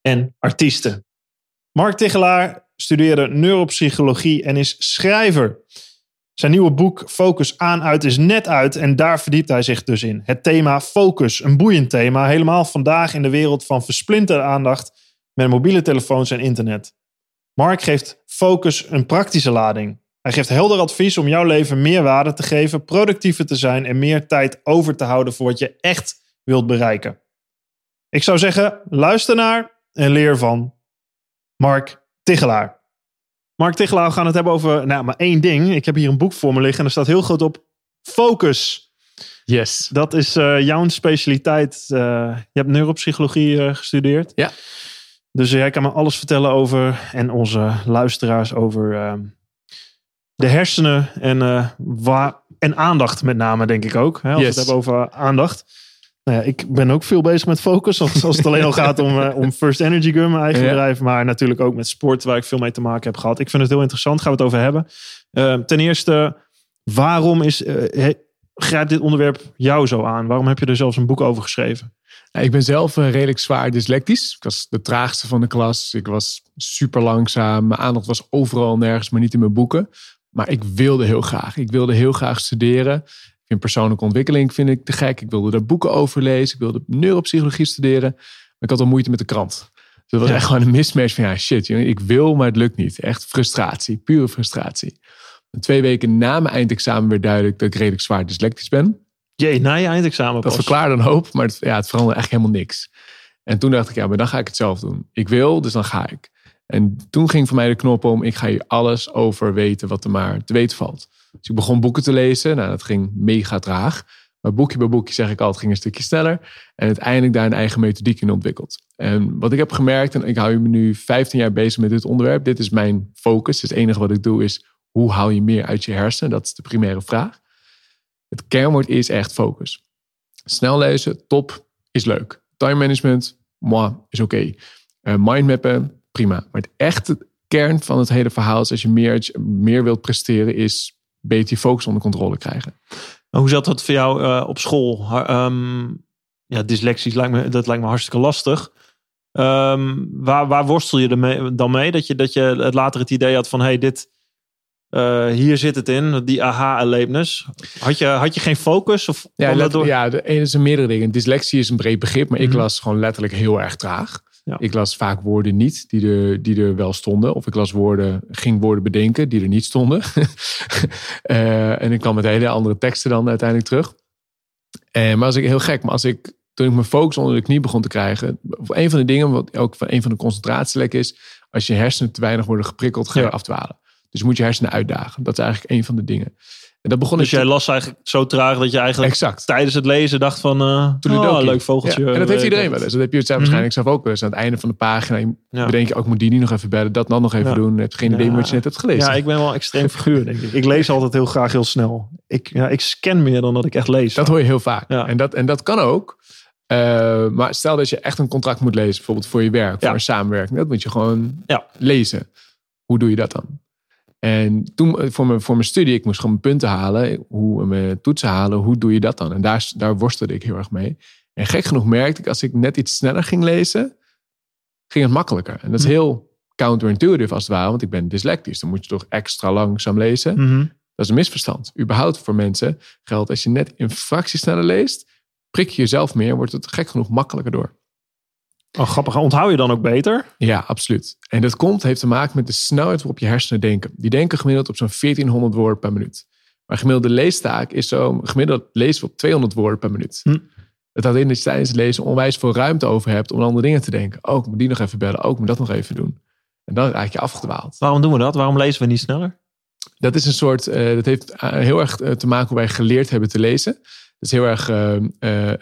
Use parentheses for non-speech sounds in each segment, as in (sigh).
en artiesten. Mark Tichelaar studeerde neuropsychologie en is schrijver. Zijn nieuwe boek Focus aan uit is net uit en daar verdiept hij zich dus in. Het thema focus, een boeiend thema, helemaal vandaag in de wereld van versplinterde aandacht met mobiele telefoons en internet. Mark geeft focus een praktische lading. Hij geeft helder advies om jouw leven meer waarde te geven, productiever te zijn en meer tijd over te houden voor wat je echt wilt bereiken. Ik zou zeggen, luister naar en leer van Mark Tichelaar. Mark Tichelaar, we gaan het hebben over nou, maar één ding. Ik heb hier een boek voor me liggen en er staat heel groot op focus. Yes. Dat is uh, jouw specialiteit. Uh, je hebt neuropsychologie uh, gestudeerd. Ja. Dus jij kan me alles vertellen over, en onze luisteraars, over ehm, de hersenen en, waar, en aandacht met name, denk ik ook. Hè, als yes. we het hebben over aandacht. Nou ja, ik ben ook veel bezig met focus. Als, het alleen al gaat om, uh, om First Energy Gun, mijn eigen ja. bedrijf. Maar natuurlijk ook met sport, waar ik veel mee te maken heb gehad. Ik vind het heel interessant. Gaan we het over hebben. Uh, ten eerste, waarom is, uh, grijpt dit onderwerp jou zo aan? Waarom heb je er zelfs een boek over geschreven? Nou, ik ben zelf redelijk zwaar dyslectisch. Ik was de traagste van de klas. Ik was super langzaam. Mijn aandacht was overal nergens, maar niet in mijn boeken. Maar ik wilde heel graag. Ik wilde heel graag studeren vind persoonlijke ontwikkeling vind ik te gek. Ik wilde daar boeken over lezen. Ik wilde neuropsychologie studeren. Maar ik had al moeite met de krant. Dus dat was ja. echt gewoon een mismatch van ja, shit, ik wil, maar het lukt niet. Echt frustratie, pure frustratie. En twee weken na mijn eindexamen werd duidelijk dat ik redelijk zwaar dyslectisch ben. Jee, na je eindexamen Dat verklaarde een hoop, maar het, ja, het veranderde echt helemaal niks. En toen dacht ik, ja, maar dan ga ik het zelf doen. Ik wil, dus dan ga ik. En toen ging voor mij de knop om, ik ga hier alles over weten wat er maar te weten valt. Dus ik begon boeken te lezen. Nou, dat ging mega traag. Maar boekje bij boekje, zeg ik altijd, ging een stukje sneller. En uiteindelijk daar een eigen methodiek in ontwikkeld. En wat ik heb gemerkt, en ik hou me nu 15 jaar bezig met dit onderwerp. Dit is mijn focus. Het enige wat ik doe is, hoe haal je meer uit je hersenen? Dat is de primaire vraag. Het kernwoord is echt focus. Snel lezen, top, is leuk. Time management, moi, is oké. Okay. Uh, mindmappen, prima. Maar het echte kern van het hele verhaal is, als je meer, meer wilt presteren, is beter je focus onder controle krijgen. Hoe zat dat voor jou uh, op school? Um, ja, dyslexie lijkt me, dat lijkt me hartstikke lastig. Um, waar, waar worstel je ermee, dan mee? Dat je, dat je het later het idee had van, hey, dit, uh, hier zit het in, die aha-erlevenis. Had je, had je geen focus? Of ja, let, door? ja, de ene zijn meerdere dingen. Dyslexie is een breed begrip, maar mm -hmm. ik las gewoon letterlijk heel erg traag. Ja. Ik las vaak woorden niet die er, die er wel stonden. Of ik las woorden, ging woorden bedenken die er niet stonden. uh, (laughs) en ik kwam met hele andere teksten dan uiteindelijk terug. Uh, maar als ik heel gek, maar als ik toen ik mijn focus onder de knie begon te krijgen. Een van de dingen, wat ook van een van de concentratielekken is. Als je hersenen te weinig worden geprikkeld, ga je ja. afdwalen. Dus je moet je hersenen uitdagen. Dat is eigenlijk een van de dingen. En dat begon dus jij las eigenlijk zo traag dat je eigenlijk exact. tijdens het lezen dacht van... Uh, oh, een leuk vogeltje. Ja. En dat heeft iedereen wel eens. Dat heb je het mm -hmm. waarschijnlijk zelf ook wel eens. Aan het einde van de pagina ja. bedenk je ook, moet die niet nog even bellen. Dat dan nog even ja. doen. Je hebt geen idee wat je net hebt gelezen. Ja, ik ben wel een extreem (laughs) figuur denk ik. Ik lees altijd heel graag heel snel. Ik, ja, ik scan meer dan dat ik echt lees. Dat hoor je heel vaak. En, dat, en dat kan ook. Uh, maar stel dat je echt een contract moet lezen. Bijvoorbeeld voor je werk, voor een samenwerking. Dat moet je gewoon lezen. Hoe doe je dat dan? En toen voor mijn, voor mijn studie, ik moest gewoon mijn punten halen, hoe mijn toetsen halen, hoe doe je dat dan? En daar, daar worstelde ik heel erg mee. En gek genoeg merkte ik, als ik net iets sneller ging lezen, ging het makkelijker. En dat is heel counterintuitive als het ware, want ik ben dyslectisch. Dan moet je toch extra langzaam lezen. Mhm. Dat is een misverstand. Überhaupt voor mensen geldt, als je net een fractie sneller leest, prik je jezelf meer, wordt het gek genoeg makkelijker door. Oh, grappig. Onthoud je dan ook beter? Ja, absoluut. En dat komt, heeft te maken met de snelheid waarop je hersenen denken. Die denken gemiddeld op zo'n 1400 woorden per minuut. Maar gemiddelde leestaak is zo gemiddeld lezen op 200 woorden per minuut. Hm. Het houdt in dat je tijdens het lezen onwijs veel ruimte over hebt om andere dingen te denken. Ook moet die nog even bellen, ook moet dat nog even doen. En dan raak je afgedwaald. Waarom doen we dat? Waarom lezen we niet sneller? Dat is een soort, uh, dat heeft heel erg te maken hoe wij geleerd hebben te lezen. Dat is heel erg uh, uh,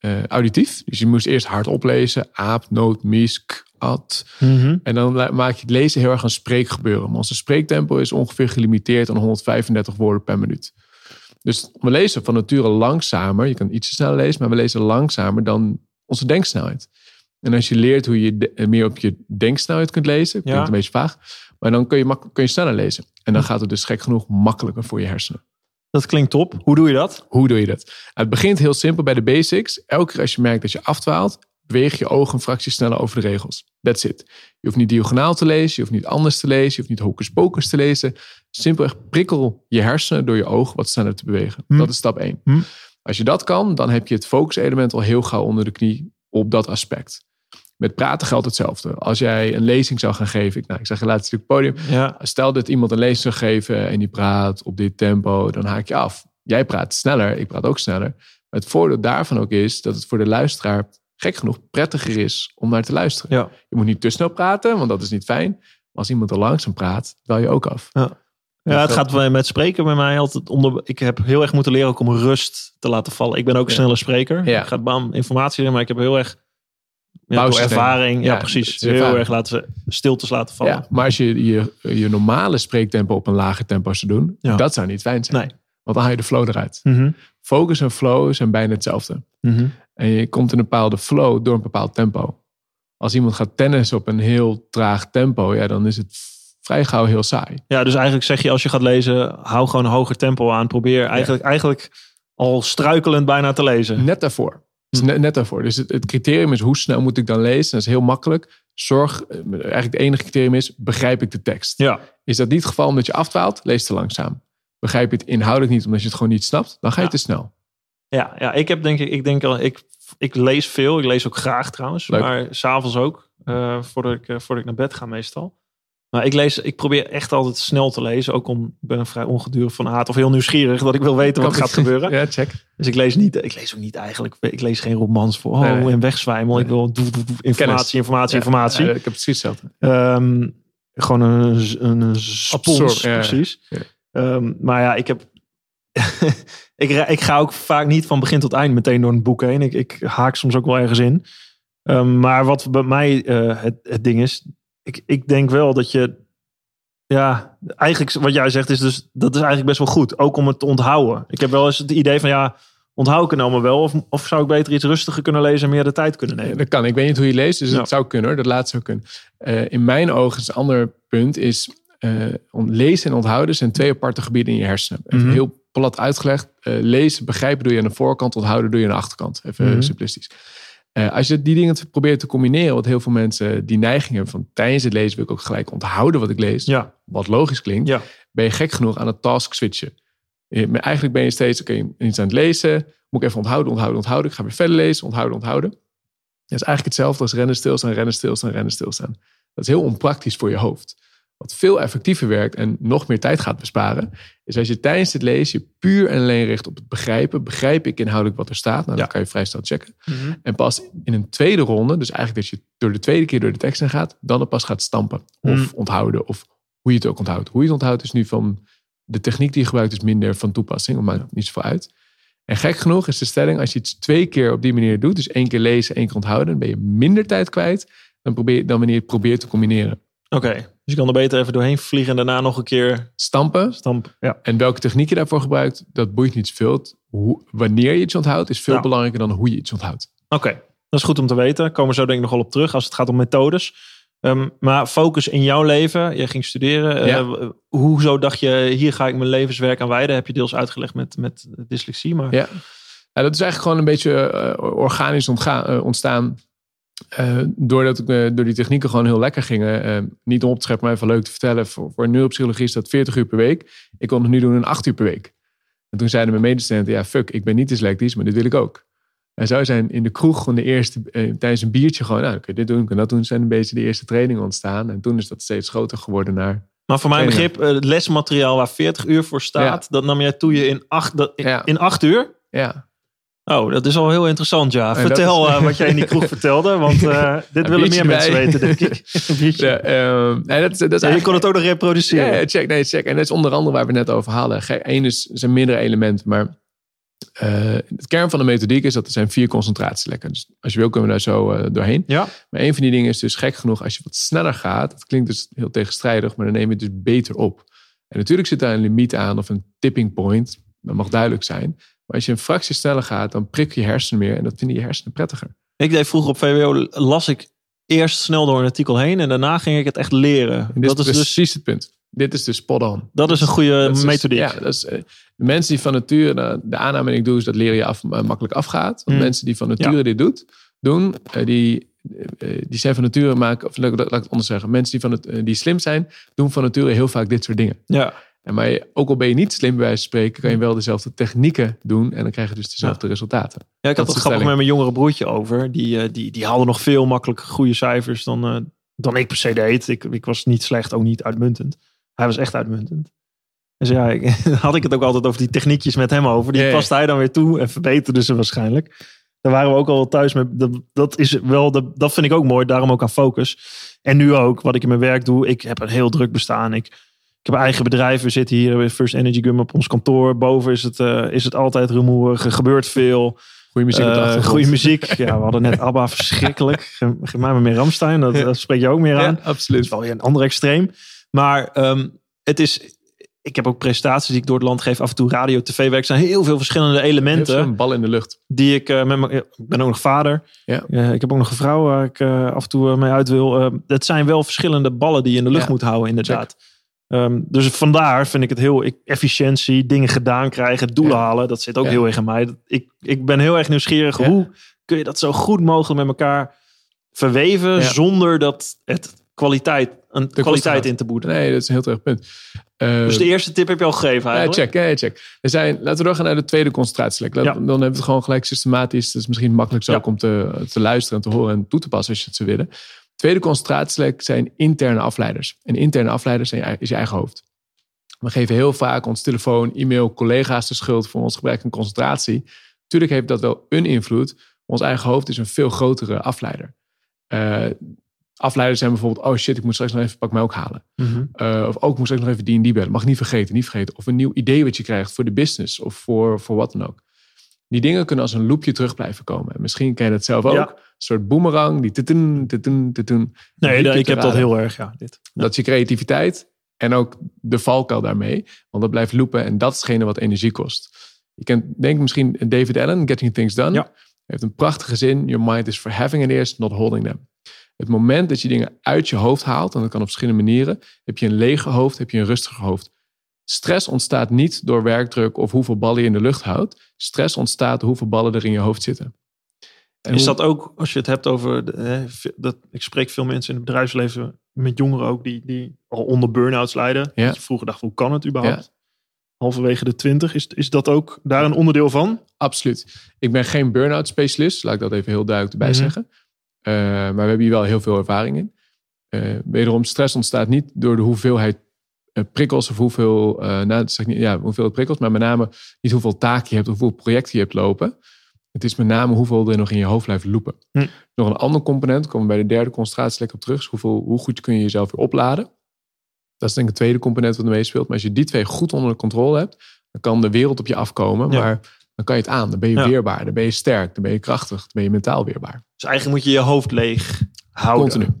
uh, auditief. Dus je moest eerst hard oplezen. Aap, noot, mies, k, at. Mhm. En dan maak je het lezen heel erg een spreekgebeuren. Maar onze spreektempo is ongeveer gelimiteerd aan 135 woorden per minuut. Dus we lezen van nature langzamer. Je kan ietsje sneller lezen, maar we lezen langzamer dan onze denksnelheid. En als je leert hoe je de- meer op je denksnelheid kunt lezen, klinkt Ja. een beetje vaag, maar dan kun je, kun je sneller lezen. En dan gaat het dus gek genoeg makkelijker voor je hersenen. Dat klinkt top. Hoe doe je dat? Hoe doe je dat? Het begint heel simpel bij de basics. Elke keer als je merkt dat je afdwaalt, beweeg je ogen een fractie sneller over de regels. That's it. Je hoeft niet diagonaal te lezen, je hoeft niet anders te lezen, je hoeft niet hocus pocus te lezen. Simpelweg prikkel je hersenen door je ogen wat sneller te bewegen. Hm. Dat is stap 1. Hm. Als je dat kan, dan heb je het focuselement al heel gauw onder de knie op dat aspect. Met praten geldt hetzelfde. Als jij een lezing zou gaan geven, ik, nou, ik zeg je laatst natuurlijk podium, Ja. Stel dat iemand een lezing zou geven en die praat op dit tempo, dan haak je af. Jij praat sneller, ik praat ook sneller. Maar het voordeel daarvan ook is dat het voor de luisteraar gek genoeg prettiger is om naar te luisteren. Ja. Je moet niet te snel praten, want dat is niet fijn. Maar als iemand te langzaam praat, dwaal je ook af. Ja, het gaat wel met spreken bij mij altijd om de. Ik heb heel erg moeten leren ook om rust te laten vallen. Ik ben ook een Ja. snelle spreker. Ja. Ik ga bam informatie in, maar ik heb heel erg ja, ervaring. Ja, Ja, precies. Heel ervaring. erg laten stiltes laten vallen. Ja, maar als je, je je normale spreektempo op een lager tempo zou doen, Ja. dat zou niet fijn zijn. Nee. Want dan haal je de flow eruit. Mhm. Focus en flow zijn bijna hetzelfde. Mhm. En je komt in een bepaalde flow door een bepaald tempo. Als iemand gaat tennis op een heel traag tempo, ja, dan is het vrij gauw heel saai. Ja, dus eigenlijk zeg je als je gaat lezen, hou gewoon een hoger tempo aan. Probeer eigenlijk, eigenlijk al struikelend bijna te lezen. Net daarvoor. Hm. net, daarvoor. Dus het, het criterium is hoe snel moet ik dan lezen? Dat is heel makkelijk. Zorg, eh, eigenlijk het enige criterium is, begrijp ik de tekst? Ja, Is dat niet het geval omdat je afdwaalt? Lees te langzaam. Begrijp je het inhoudelijk niet omdat je het gewoon niet snapt? Dan ga je Ja. te snel. ja, ja ik heb denk ik, ik denk al, ik, ik lees veel. Ik lees ook graag trouwens, Leuk. maar s'avonds ook. eh, voordat, ik, eh, voordat ik naar bed ga meestal. Maar ik lees, ik probeer echt altijd snel te lezen. Ook om, ik ben vrij ongedurig van aard of heel nieuwsgierig dat ik wil weten wat gaat (laughs) gebeuren. Ja, check. Dus ik lees niet, ik lees ook niet eigenlijk, ik lees geen romans voor, oh, Nee, nee. en wegzwijmel. Ik wil doe, doe, doe, informatie, informatie, Ja, informatie. ja, ik heb precies hetzelfde. Ehm, gewoon een, een, een spons, Absorb, ja, precies. Ehm, maar ja, ik heb... (laughs) ik, ik ga ook vaak niet van begin tot eind meteen door een boek heen. Ik, ik haak soms ook wel ergens in. Ehm, maar wat bij mij eh, het, het ding is... Ik, ik denk wel dat je... Ja, eigenlijk wat jij zegt is dus... Dat is eigenlijk best wel goed. Ook om het te onthouden. Ik heb wel eens het idee van ja... Onthoud ik het nou maar wel? Of, of zou ik beter iets rustiger kunnen lezen en meer de tijd kunnen nemen? Dat kan. Ik weet niet hoe je leest, dus Ja. het zou kunnen. hoor. Dat laatste zou kunnen. Eh, in mijn ogen is een ander punt is... om lezen en onthouden zijn twee aparte gebieden in je hersenen. Even Mhm. heel plat uitgelegd. Eh, lezen, begrijpen doe je aan de voorkant, onthouden doe je aan de achterkant. Even Mhm. simplistisch. Eh, als je die dingen probeert te combineren, wat heel veel mensen die neiging hebben van tijdens het lezen wil ik ook gelijk onthouden wat ik lees, Ja, wat logisch klinkt, ja. ben je gek genoeg aan het task switchen. Eigenlijk ben je steeds, oké, iets aan het lezen, moet ik even onthouden, onthouden, onthouden. Ik ga weer verder lezen, onthouden, onthouden. Dat is eigenlijk hetzelfde als rennen, stilstaan, rennen, stilstaan, rennen, stilstaan. Dat is heel onpraktisch voor je hoofd. Wat veel effectiever werkt en nog meer tijd gaat besparen, is als je tijdens het lezen je puur en alleen richt op het begrijpen. Begrijp ik inhoudelijk wat er staat? Nou, Ja. dat kan je vrij snel checken. En pas in een tweede ronde, dus eigenlijk dat je door de tweede keer door de tekst heen gaat, dan er pas gaat stampen. Of Mm. onthouden, of hoe je het ook onthoudt. Hoe je het onthoudt is nu van de techniek die je gebruikt is minder van toepassing, maar maakt niet zoveel uit. En gek genoeg is de stelling, als je iets twee keer op die manier doet, dus één keer lezen, één keer onthouden, dan ben je minder tijd kwijt dan, probeer, dan wanneer je het probeert te combineren. Oké, dus je kan er beter even doorheen vliegen en daarna nog een keer Stampen stampen. Ja, en welke techniek je daarvoor gebruikt, dat boeit niet zoveel. Het- Hoe, wanneer je iets onthoudt, is veel belangrijker dan hoe je iets onthoudt. oké. Dat is goed om te weten. Komen we zo denk ik nog wel op terug als het gaat om methodes. Ehm, maar focus in jouw leven. Je ging studeren. Eh, Ja. hoezo dacht je, hier ga ik mijn levenswerk aan wijden? Heb je deels uitgelegd met, met dyslexie. Maar Ja. Ja, dat is eigenlijk gewoon een beetje eh, organisch eh, ontstaan. Eh, doordat ik, eh, door die technieken gewoon heel lekker gingen. Eh, niet om op te scheppen, maar even leuk te vertellen. Voor, voor neuropsychologie is dat 40 uur per week. Ik kon het nu doen in 8 uur per week. En toen zeiden mijn medestudenten, ja fuck, ik ben niet dyslectisch, maar dit wil ik ook. En zo zijn in de kroeg gewoon de eerste, tijdens een biertje gewoon, nou, kun je dit doen, kun je dat doen. Zijn een beetje de eerste trainingen ontstaan. En toen is dat steeds groter geworden naar... Maar voor mijn begrip, het lesmateriaal waar 40 uur voor staat, dat nam jij toe je in acht, dat, in, Ja. in acht uur? Ja, Oh, dat is al heel interessant, ja. En Vertel is- eh, wat jij in die kroeg (laughs) vertelde, want eh, dit willen meer mensen weten, denk ik. (laughs) Ja ehm, nee, dat, is- dat is Ja, je kon het ook nog reproduceren. Ja, check. Nee, check. En dat is onder andere waar we net over hadden. Eén is zijn meerdere elementen, maar Uh, het kern van de methodiek is dat er zijn vier concentratielekken. Dus als je wil kunnen we daar zo doorheen. Ja. Maar een van die dingen is dus gek genoeg, als je wat sneller gaat, dat klinkt dus heel tegenstrijdig, maar dan neem je het dus beter op. En natuurlijk zit daar een limiet aan of een tipping point. Dat mag duidelijk zijn. Maar als je een fractie sneller gaat, dan prik je hersenen meer en dat vinden je hersenen prettiger. Ik deed vroeger op VWO, las ik eerst snel door een artikel heen en daarna ging ik het echt leren. En dat is dus precies het punt. Dit is dus spot on. Dat is een goede Dat is- methodiek. ja, dat is, eh, de mensen die van nature, de, aanname die ik doe, is dat leren je af, eh, makkelijk afgaat. Want Hmm. mensen die van nature dit doet, doen, eh, die, die zijn van nature maken, of laat, ik het anders zeggen, mensen die, van het, die slim zijn, doen van nature heel vaak dit soort dingen. ja. En maar je- ook al ben je niet slim bij wijze van spreken, kan je wel dezelfde technieken doen en dan krijg je dus dezelfde resultaten. Ja, ik had Dat het grappig met mijn jongere broertje over. Die, eh, die, die haalde nog veel makkelijker goede cijfers dan, eh, dan ik per se deed. Ik, ik was niet slecht, ook niet uitmuntend. Hij was echt uitmuntend. Dus ja, ik, (laughs) had ik het ook altijd over die techniekjes met hem over. Die paste hij dan weer toe en verbeterde ze waarschijnlijk. Daar waren we ook al thuis mee. Dat, dat is wel, de, dat vind ik ook mooi. Daarom ook aan focus. En nu ook, wat ik in mijn werk doe. Ik heb een heel druk bestaan. Ik, ik heb een eigen bedrijf. We zitten hier bij First Energy Gum op ons kantoor. Boven is het, eh, is het altijd rumoerig. Er gebeurt veel. Goede muziek Eh, goede muziek. (laughs) Ja, we hadden net ABBA, verschrikkelijk. Ge- Geef mij maar meer Ramstein, dat, dat spreek je ook meer aan. Ja, Dat is absoluut. wel weer een ander extreem. Maar ehm, het is... Ik heb ook presentaties die ik door het land geef. Af en toe radio, tv werk. Er zijn heel veel verschillende elementen Een bal in de lucht. die ik eh, met mijn... Ik ben ook nog vader. Ja. Ik heb ook nog een vrouw waar ik af en toe mee uit wil. Eh, het zijn wel verschillende ballen die je in de lucht Ja. moet houden, inderdaad. Ehm, dus vandaar vind ik het heel ik, efficiëntie, dingen gedaan krijgen, doelen Ja. halen. Dat zit ook Ja. heel erg in mij. Ik, ik ben heel erg nieuwsgierig. Ja. Hoe kun je dat zo goed mogelijk met elkaar verweven Ja. zonder dat het kwaliteit, een kwaliteit in te boeten? Nee, dat is een heel terecht punt. Eh, Dus de eerste tip heb je al gegeven Ja, eigenlijk. check, ja, check. Er zijn, laten we doorgaan naar de tweede concentratielek. Ja. Dan hebben we het gewoon gelijk systematisch. Dat is misschien makkelijk zo Ja. om te, te luisteren en te horen en toe te passen als je het zou willen. Tweede concentratielek zijn interne afleiders. En interne afleiders zijn je, is je eigen hoofd. We geven heel vaak ons telefoon, e-mail, collega's de schuld voor ons gebrek aan concentratie. Tuurlijk heeft dat wel een invloed. Ons eigen hoofd is een veel grotere afleider. Eh, afleiders zijn bijvoorbeeld, oh shit, ik moet straks nog even pak melk halen. Mhm. Uh, of ook ik moet straks nog even die en die bellen. Mag niet vergeten, niet vergeten. Of een nieuw idee wat je krijgt voor de business of voor, voor wat dan ook. Die dingen kunnen als een loopje terug blijven komen. En misschien ken je dat zelf ook. Ja. Een soort boemerang, die tutun, tutun, tutun. Nee, liep ik heb dat heel erg. Ja, dit. Dat is je creativiteit en ook de valkuil daarmee. Want dat blijft loopen en dat is hetgene wat energie kost. Je kent denk misschien David Allen, Getting Things Done. Ja. Heeft een prachtige zin. Your mind is for having ideas, not holding them. Het moment dat je dingen uit je hoofd haalt, en dat kan op verschillende manieren, heb je een lege hoofd, heb je een rustiger hoofd. Stress ontstaat niet door werkdruk of hoeveel ballen je in de lucht houdt. Stress ontstaat hoeveel ballen er in je hoofd zitten. En Is dat ook, als je het hebt over, de, dat, ik spreek veel mensen in het bedrijfsleven, met jongeren ook, die, die al onder burn-outs lijden. Ja. Dat je vroeger dacht, hoe kan het überhaupt? Halverwege de twintig, is, is dat ook daar een onderdeel van? Absoluut. Ik ben geen burn-out specialist, laat ik dat even heel duidelijk erbij Mhm. zeggen. Eh, maar we hebben hier wel heel veel ervaring in. Eh, wederom, stress ontstaat niet door de hoeveelheid prikkels of hoeveel, eh nou, dat zeg ik niet, ja, hoeveel prikkels, maar met name niet hoeveel taken je hebt of hoeveel projecten je hebt lopen. Het is met name hoeveel er nog in je hoofd blijft lopen. Hm. Nog een ander component, komen we bij de derde concentratielek op terug, is hoeveel, hoe goed kun je jezelf weer opladen. Dat is denk ik het tweede component wat er meespeelt. Maar als je die twee goed onder de controle hebt, dan kan de wereld op je afkomen. Ja. Maar dan kan je het aan. Dan ben je Ja. weerbaar. Dan ben je sterk. Dan ben je krachtig. Dan ben je mentaal weerbaar. Dus eigenlijk moet je je hoofd leeg houden. Continu.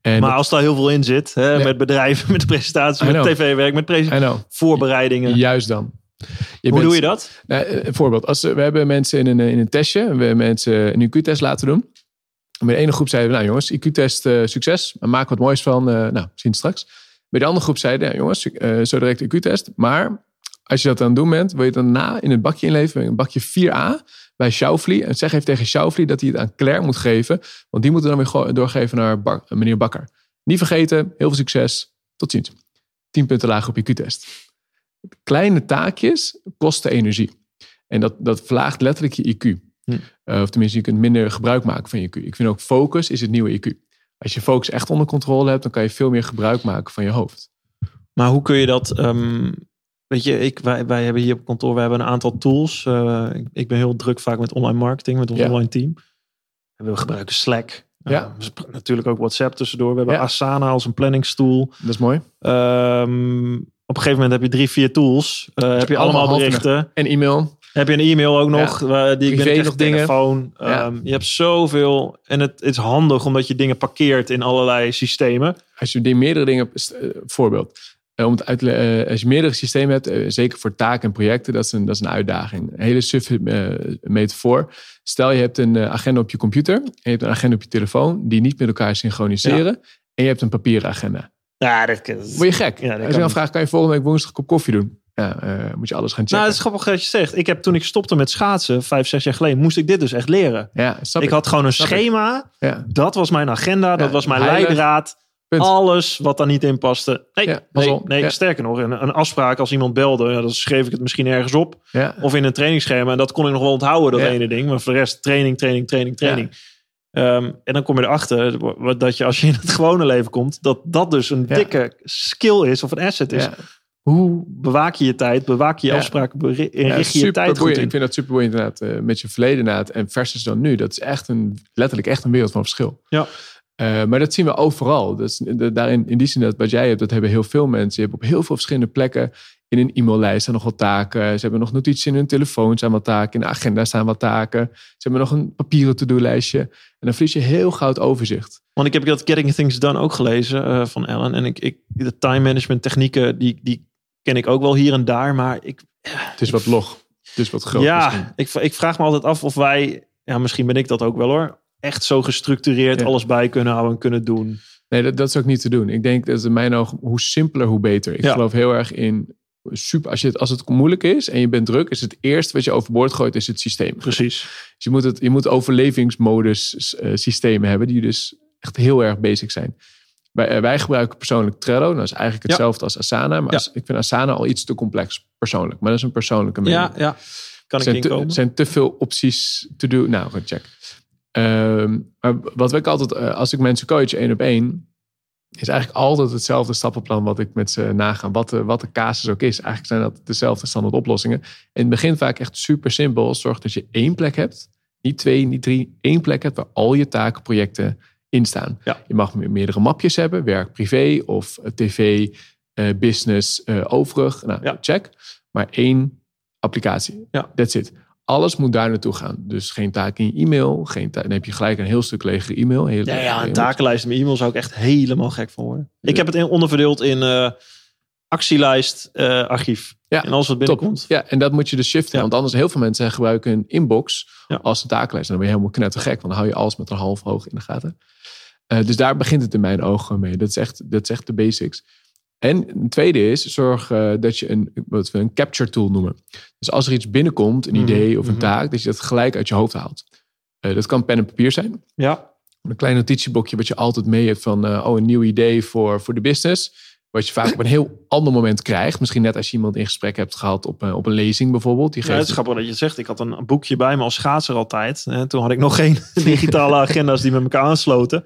En Maar als daar heel veel in zit, hè, Nee. met bedrijven, (laughs) met presentaties, met tv-werk, met presen- I know. voorbereidingen. Juist dan. Je Hoe bent- doe je dat? Nou, een voorbeeld. Als, we we hebben mensen in een, in een testje. We hebben mensen een IQ-test laten doen. En bij de ene groep zeiden we, nou jongens, IQ-test eh, succes. Maak wat moois van. eh, nou, zien straks. Bij de andere groep zeiden, ja, jongens, eh, zo direct IQ-test. Maar als je dat aan het doen bent, wil je het daarna in het bakje inleveren. Een bakje 4A bij Schauffele. En zeg even tegen Schauffele dat hij het aan Claire moet geven. Want die moeten dan weer doorgeven naar Bak- meneer Bakker. Niet vergeten, heel veel succes. Tot ziens. 10 punten lager op IQ-test. Kleine taakjes kosten energie. En dat, dat verlaagt letterlijk je IQ. Hm. Eh, of tenminste, je kunt minder gebruik maken van je IQ. Ik vind ook focus is het nieuwe IQ. Als je focus echt onder controle hebt, dan kan je veel meer gebruik maken van je hoofd. Maar hoe kun je dat... ehm, weet je, ik, wij, wij hebben hier op kantoor we hebben een aantal tools. Eh, ik, ik ben heel druk vaak met online marketing, met ons Ja. online team. En we gebruiken Slack. Ja. Eh, natuurlijk ook WhatsApp tussendoor. We hebben Ja. Asana als een planningstool. Dat is mooi. Ehm, op een gegeven moment heb je drie, vier tools. Eh, heb je allemaal allemaal berichten. En e-mail. Heb je een e-mail ook nog? waar- die ik Privé ben nog dingen. telefoon. Ja. Ehm, je hebt zoveel. En het, het is handig omdat je dingen parkeert in allerlei systemen. Als je die meerdere dingen, voorbeeld, om het uit, te eh, als je meerdere systemen hebt, eh, zeker voor taken en projecten, dat is een, dat is een uitdaging. Een hele suffe eh, metafoor. Stel je hebt een eh, agenda op je computer en je hebt een agenda op je telefoon die niet met elkaar synchroniseren en je hebt een papieren agenda. Ja, dat, dat Word je gek? Ja, als kan je dan vraagt, kan je volgende week woensdag een kop koffie doen? Ja, eh, moet je alles gaan checken. Nou, het is grappig dat je zegt. Ik heb toen ik stopte met schaatsen, vijf, zes jaar geleden, moest ik dit dus echt leren. ja, Ik ik. had gewoon een Snap schema. Ja, Dat was mijn agenda. Dat was mijn heilig. leidraad. Punt. Alles wat daar niet in paste. Nee, Ja, nee, mazzel. nee Ja. sterker nog. Een, een afspraak als iemand belde. Ja, dan schreef ik het misschien ergens op. Of in een trainingsschema. En dat kon ik nog wel onthouden, dat ene ding. Maar voor de rest training, training, training, training. Ehm, en dan kom je erachter wat- dat je als je in het gewone leven komt, dat dat dus een dikke skill is of een asset is. Hoe bewaak je je tijd? Bewaak je afspraken? En Ja, richt je je tijd goed in? Ik vind dat super boeiend inderdaad. eh, met je verleden inderdaad. En versus dan nu. Dat is echt een, letterlijk echt een wereld van verschil. Ja. Eh, maar dat zien we overal. Dus de- daarin, in die zin dat wat jij hebt, dat hebben heel veel mensen. Je hebt op heel veel verschillende plekken in een e-maillijst staan nog wat taken. Ze hebben nog notities in hun telefoon staan wat taken. In de agenda staan wat taken. Ze hebben nog een papieren to-do-lijstje. En dan verlies je heel gauw het overzicht. Want ik heb dat Getting Things Done ook gelezen eh, van Ellen. En ik, ik, de time management technieken, die, die ken ik ook wel hier en daar. Maar ik, Het is wat log. Het is wat groot. ja, misschien. ik, ik vraag me altijd af of wij, ja, misschien ben ik dat ook wel hoor, echt zo gestructureerd Ja. alles bij kunnen houden en kunnen doen. Nee, dat, dat is ook niet te doen. Ik denk dat in mijn ogen, hoe simpeler, hoe beter. Ik Ja. geloof heel erg in super. Als, je het, als het moeilijk is en je bent druk, is het eerste wat je overboord gooit, is het systeem. Precies. Dus je moet, het, je moet overlevingsmodus eh, systemen hebben, die dus echt heel erg basic zijn. Wij, eh, wij gebruiken persoonlijk Trello. Dat is eigenlijk Ja. hetzelfde als Asana. Maar Ja. als- ik vind Asana al iets te complex, persoonlijk. Maar dat is een persoonlijke mening. Ja, ja. Kan ik inkomen? er zijn te veel opties te doen. Nou, check. Ehm, maar wat ik altijd, eh, als ik mensen coach één op één, is eigenlijk altijd hetzelfde stappenplan wat ik met ze naga. Wat de, wat de casus ook is. Eigenlijk zijn dat dezelfde standaard oplossingen. In het begin vaak echt super simpel. Zorg dat je één plek hebt. Niet twee, niet drie. één plek hebt waar al je taken, projecten in staan. Ja. Je mag me- meerdere mapjes hebben. Werk, privé of eh, tv, eh, business, overig. Nou, Ja. check. Maar één applicatie. Ja. That's it. Alles moet daar naartoe gaan. Dus geen taak in je e-mail. Geen ta- dan heb je gelijk een heel stuk legere e-mail. Heel, Ja, ja, een takenlijst met e-mail zou ik echt helemaal gek van worden. Ik heb het in, onderverdeeld in eh, actielijst, eh, archief. Ja, en alles wat Top. binnenkomt. Ja, en dat moet je dus shiften. Ja. Want anders heel veel mensen gebruiken een inbox Ja. als een takenlijst. En dan ben je helemaal knettergek. Want dan hou je alles met een half hoog in de gaten. Eh, dus daar begint het in mijn ogen mee. Dat is echt, dat is echt de basics. En een tweede is, zorg eh, dat je een, wat we een capture tool noemen. Dus als er iets binnenkomt, een Mhm, idee of een mhm. taak, dat je dat gelijk uit je hoofd haalt. Eh, dat kan pen en papier zijn. Ja, Een klein notitieblokje wat je altijd mee hebt van, eh, oh, een nieuw idee voor, voor de business. Wat je vaak op een heel ander moment krijgt. Misschien net als je iemand in gesprek hebt gehad op, een- op een lezing bijvoorbeeld. Die Ja, geeft het is grappig dat je het zegt. Ik had een boekje bij me als schaatser altijd. En toen had ik nog (laughs) geen digitale agenda's die met elkaar aansloten.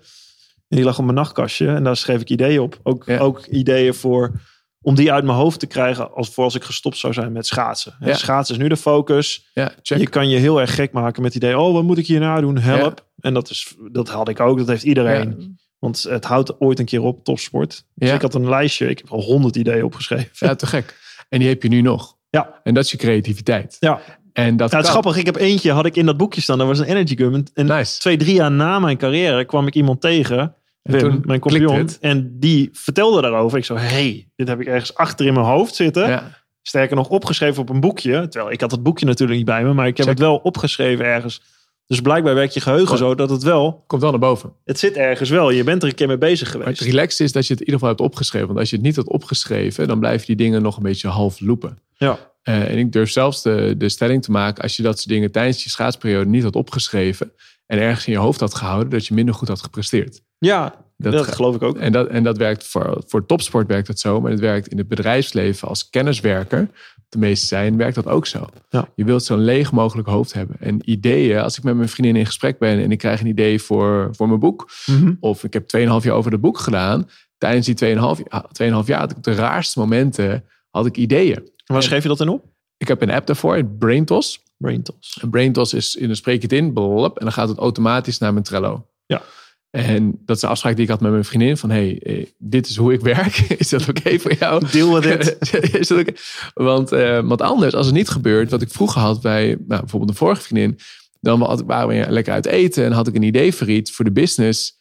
En die lag op mijn nachtkastje. En daar schreef ik ideeën op. Ook, Ja. ook ideeën voor om die uit mijn hoofd te krijgen als voor als ik gestopt zou zijn met schaatsen. Ja. Schaatsen is nu de focus. Ja, check. Je kan je heel erg gek maken met het idee. Oh, wat moet ik hierna doen? Help. En dat, is, dat had ik ook. Dat heeft iedereen. Want het houdt ooit een keer op, topsport. Dus ik had een lijstje. Ik heb al honderd ideeën opgeschreven. Ja, te gek. En die heb je nu nog. Ja. En dat is je creativiteit. Ja. En dat Ja, het is grappig. Ik heb eentje, had ik in dat boekje staan. Dat was een energy gum. En- En Nice. twee, drie jaar na mijn carrière kwam ik iemand tegen. En Wim, toen mijn compagnon. En die vertelde daarover. Ik zo, hey, dit heb ik ergens achter in mijn hoofd zitten. Ja. Sterker nog, opgeschreven op een boekje. Terwijl ik had het boekje natuurlijk niet bij me. Maar ik heb Check. het wel opgeschreven ergens. Dus blijkbaar werkt je geheugen zo dat het wel... Komt wel naar boven. Het zit ergens wel. Je bent er een keer mee bezig Maar geweest. het relaxed is dat je het in ieder geval hebt opgeschreven. Want als je het niet had opgeschreven, dan blijven die dingen nog een beetje half lopen. Ja. Eh, en ik durf zelfs de, de stelling te maken, als je dat soort dingen tijdens je schaatsperiode niet had opgeschreven en ergens in je hoofd had gehouden, dat je minder goed had gepresteerd. Ja, Dat geloof ik ook. En dat, en dat werkt voor, voor topsport werkt dat zo, maar het werkt in het bedrijfsleven als kenniswerker. De meeste zijn, werkt dat ook zo. Ja. Je wilt zo'n leeg mogelijk hoofd hebben. En ideeën, als ik met mijn vriendin in gesprek ben en ik krijg een idee voor, voor mijn boek, Mhm. of ik heb 2,5 jaar over het boek gedaan, tijdens die 2,5 jaar, 2,5 jaar had ik op de raarste momenten had ik ideeën. Waar schreef je dat in op? Ik heb een app daarvoor, BrainTos. Brain Toss. En BrainTos is, in dan spreek je het in, blop, en dan gaat het automatisch naar mijn Trello. Ja. En dat is een afspraak die ik had met mijn vriendin. Van, hey, eh, dit is hoe ik (laughs) werk. Is dat oké voor jou? Deal with it. (laughs) is dat oké? Want uh, wat anders, als het niet gebeurt... wat ik vroeger had bij nou, bijvoorbeeld een vorige vriendin... dan waren we lekker uit eten... en had ik een idee voor iets, voor de business...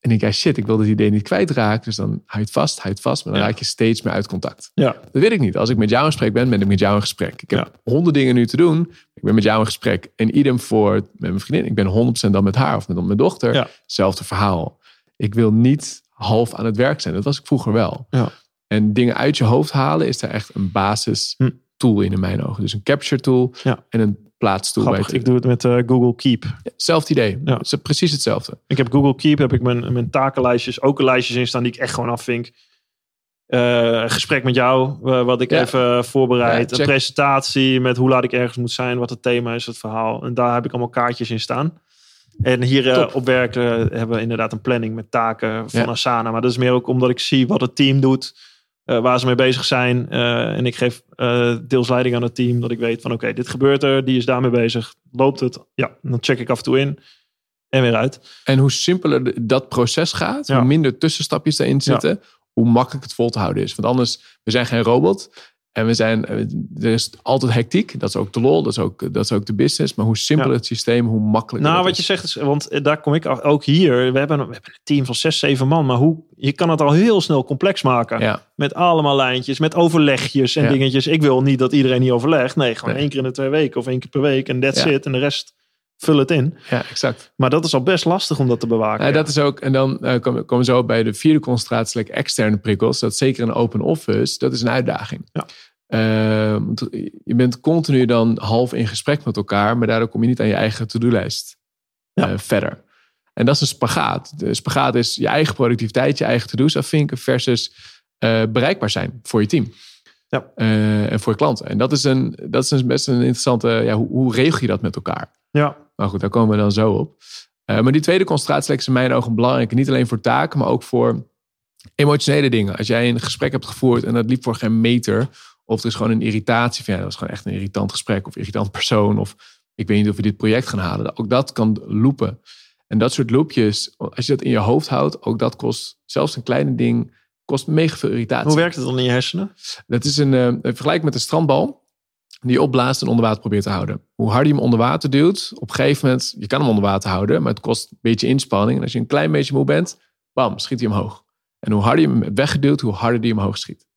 En ik, ja, shit, ik wil dat idee niet kwijtraken. Dus dan hou je het vast, hou het vast. Maar dan raak je steeds meer uit contact. Ja. Dat weet ik niet. Als ik met jou in gesprek ben, ben ik met jou in gesprek. Ik heb ja. honderd dingen nu te doen. Ik ben met jou in gesprek. En idem voor met mijn vriendin. Ik ben 100% dan met haar of met mijn dochter. Ja. Hetzelfde verhaal. Ik wil niet half aan het werk zijn. Dat was ik vroeger wel. Ja. En dingen uit je hoofd halen is daar echt een basis Hm. tool in in mijn ogen. Dus een capture tool en een plaatstool. Grappig, bij het- ik doe het met eh, Google Keep. Hetzelfde idee. Ja. Het is precies hetzelfde. Ik heb Google Keep, heb ik mijn, mijn takenlijstjes, ook een lijstjes in staan die ik echt gewoon afvink. Eh, gesprek met jou, eh, wat ik Ja. even voorbereid. Een presentatie met hoe laat ik ergens moet zijn, wat het thema is, het verhaal. En daar heb ik allemaal kaartjes in staan. En hier op werk hebben we inderdaad een planning met taken van. Asana. Maar dat is meer ook omdat ik zie wat het team doet, waar ze mee bezig zijn. Eh, en ik geef eh, deels leiding aan het team, dat ik weet van oké, dit gebeurt er, die is daarmee bezig. Loopt het? Ja, dan check ik af en toe in en weer uit. En hoe simpeler dat proces gaat, Ja. hoe minder tussenstapjes daarin zitten, hoe makkelijk het vol te houden is. Want anders, we zijn geen robot. En we zijn, eh, er is altijd hectiek. Dat is ook de lol, dat is ook, dat is ook de business. Maar hoe simpeler Ja. het systeem, hoe makkelijker Nou, wat je zegt, is, want eh, daar kom ik ook hier. We hebben, een- we hebben een team van zes, zeven man. Maar hoe, je kan het al heel snel complex maken. Ja, Met allemaal lijntjes, met overlegjes en Ja. dingetjes. Ik wil niet dat iedereen niet overlegt. Nee, gewoon Nee. één keer in de twee weken of één keer per week. En that's it. En de rest vul het in. ja, exact. Maar dat is al best lastig om dat te bewaken. Ja, dat is ook, en dan eh, komen we zo bij de vierde concentratie, like externe prikkels. Dat zeker een open office, dat is een uitdaging. Ja. Eh, je bent continu dan half in gesprek met elkaar, maar daardoor kom je niet aan je eigen to-do-lijst Ja. eh, verder. En dat is een spagaat. De spagaat is je eigen productiviteit, je eigen to-do's afvinken versus bereikbaar zijn voor je team. Ja. En voor je klanten. En dat is, een, dat is een best een interessante, ja, hoe, hoe regel je dat met elkaar? ja, Maar goed, daar komen we dan zo op. Eh, maar die tweede concentratie is in mijn ogen belangrijk. Niet alleen voor taken, maar ook voor emotionele dingen. Als jij een gesprek hebt gevoerd en dat liep voor geen meter. Of er is gewoon een irritatie van ja, dat was gewoon echt een irritant gesprek. Of irritant persoon. Of ik weet niet of we dit project gaan halen. Ook dat kan loopen. En dat soort loopjes, als je dat in je hoofd houdt, ook dat kost, zelfs een kleine ding, kost mega veel irritatie. hoe werkt het dan in je hersenen? Dat is een eh, vergelijk met een strandbal die opblaast en onder water probeert te houden. Hoe harder je hem onder water duwt, op een gegeven moment, je kan hem onder water houden, maar het kost een beetje inspanning. En als je een klein beetje moe bent, bam, schiet hij omhoog. En hoe harder je hem weggeduwd, hoe harder die omhoog schiet.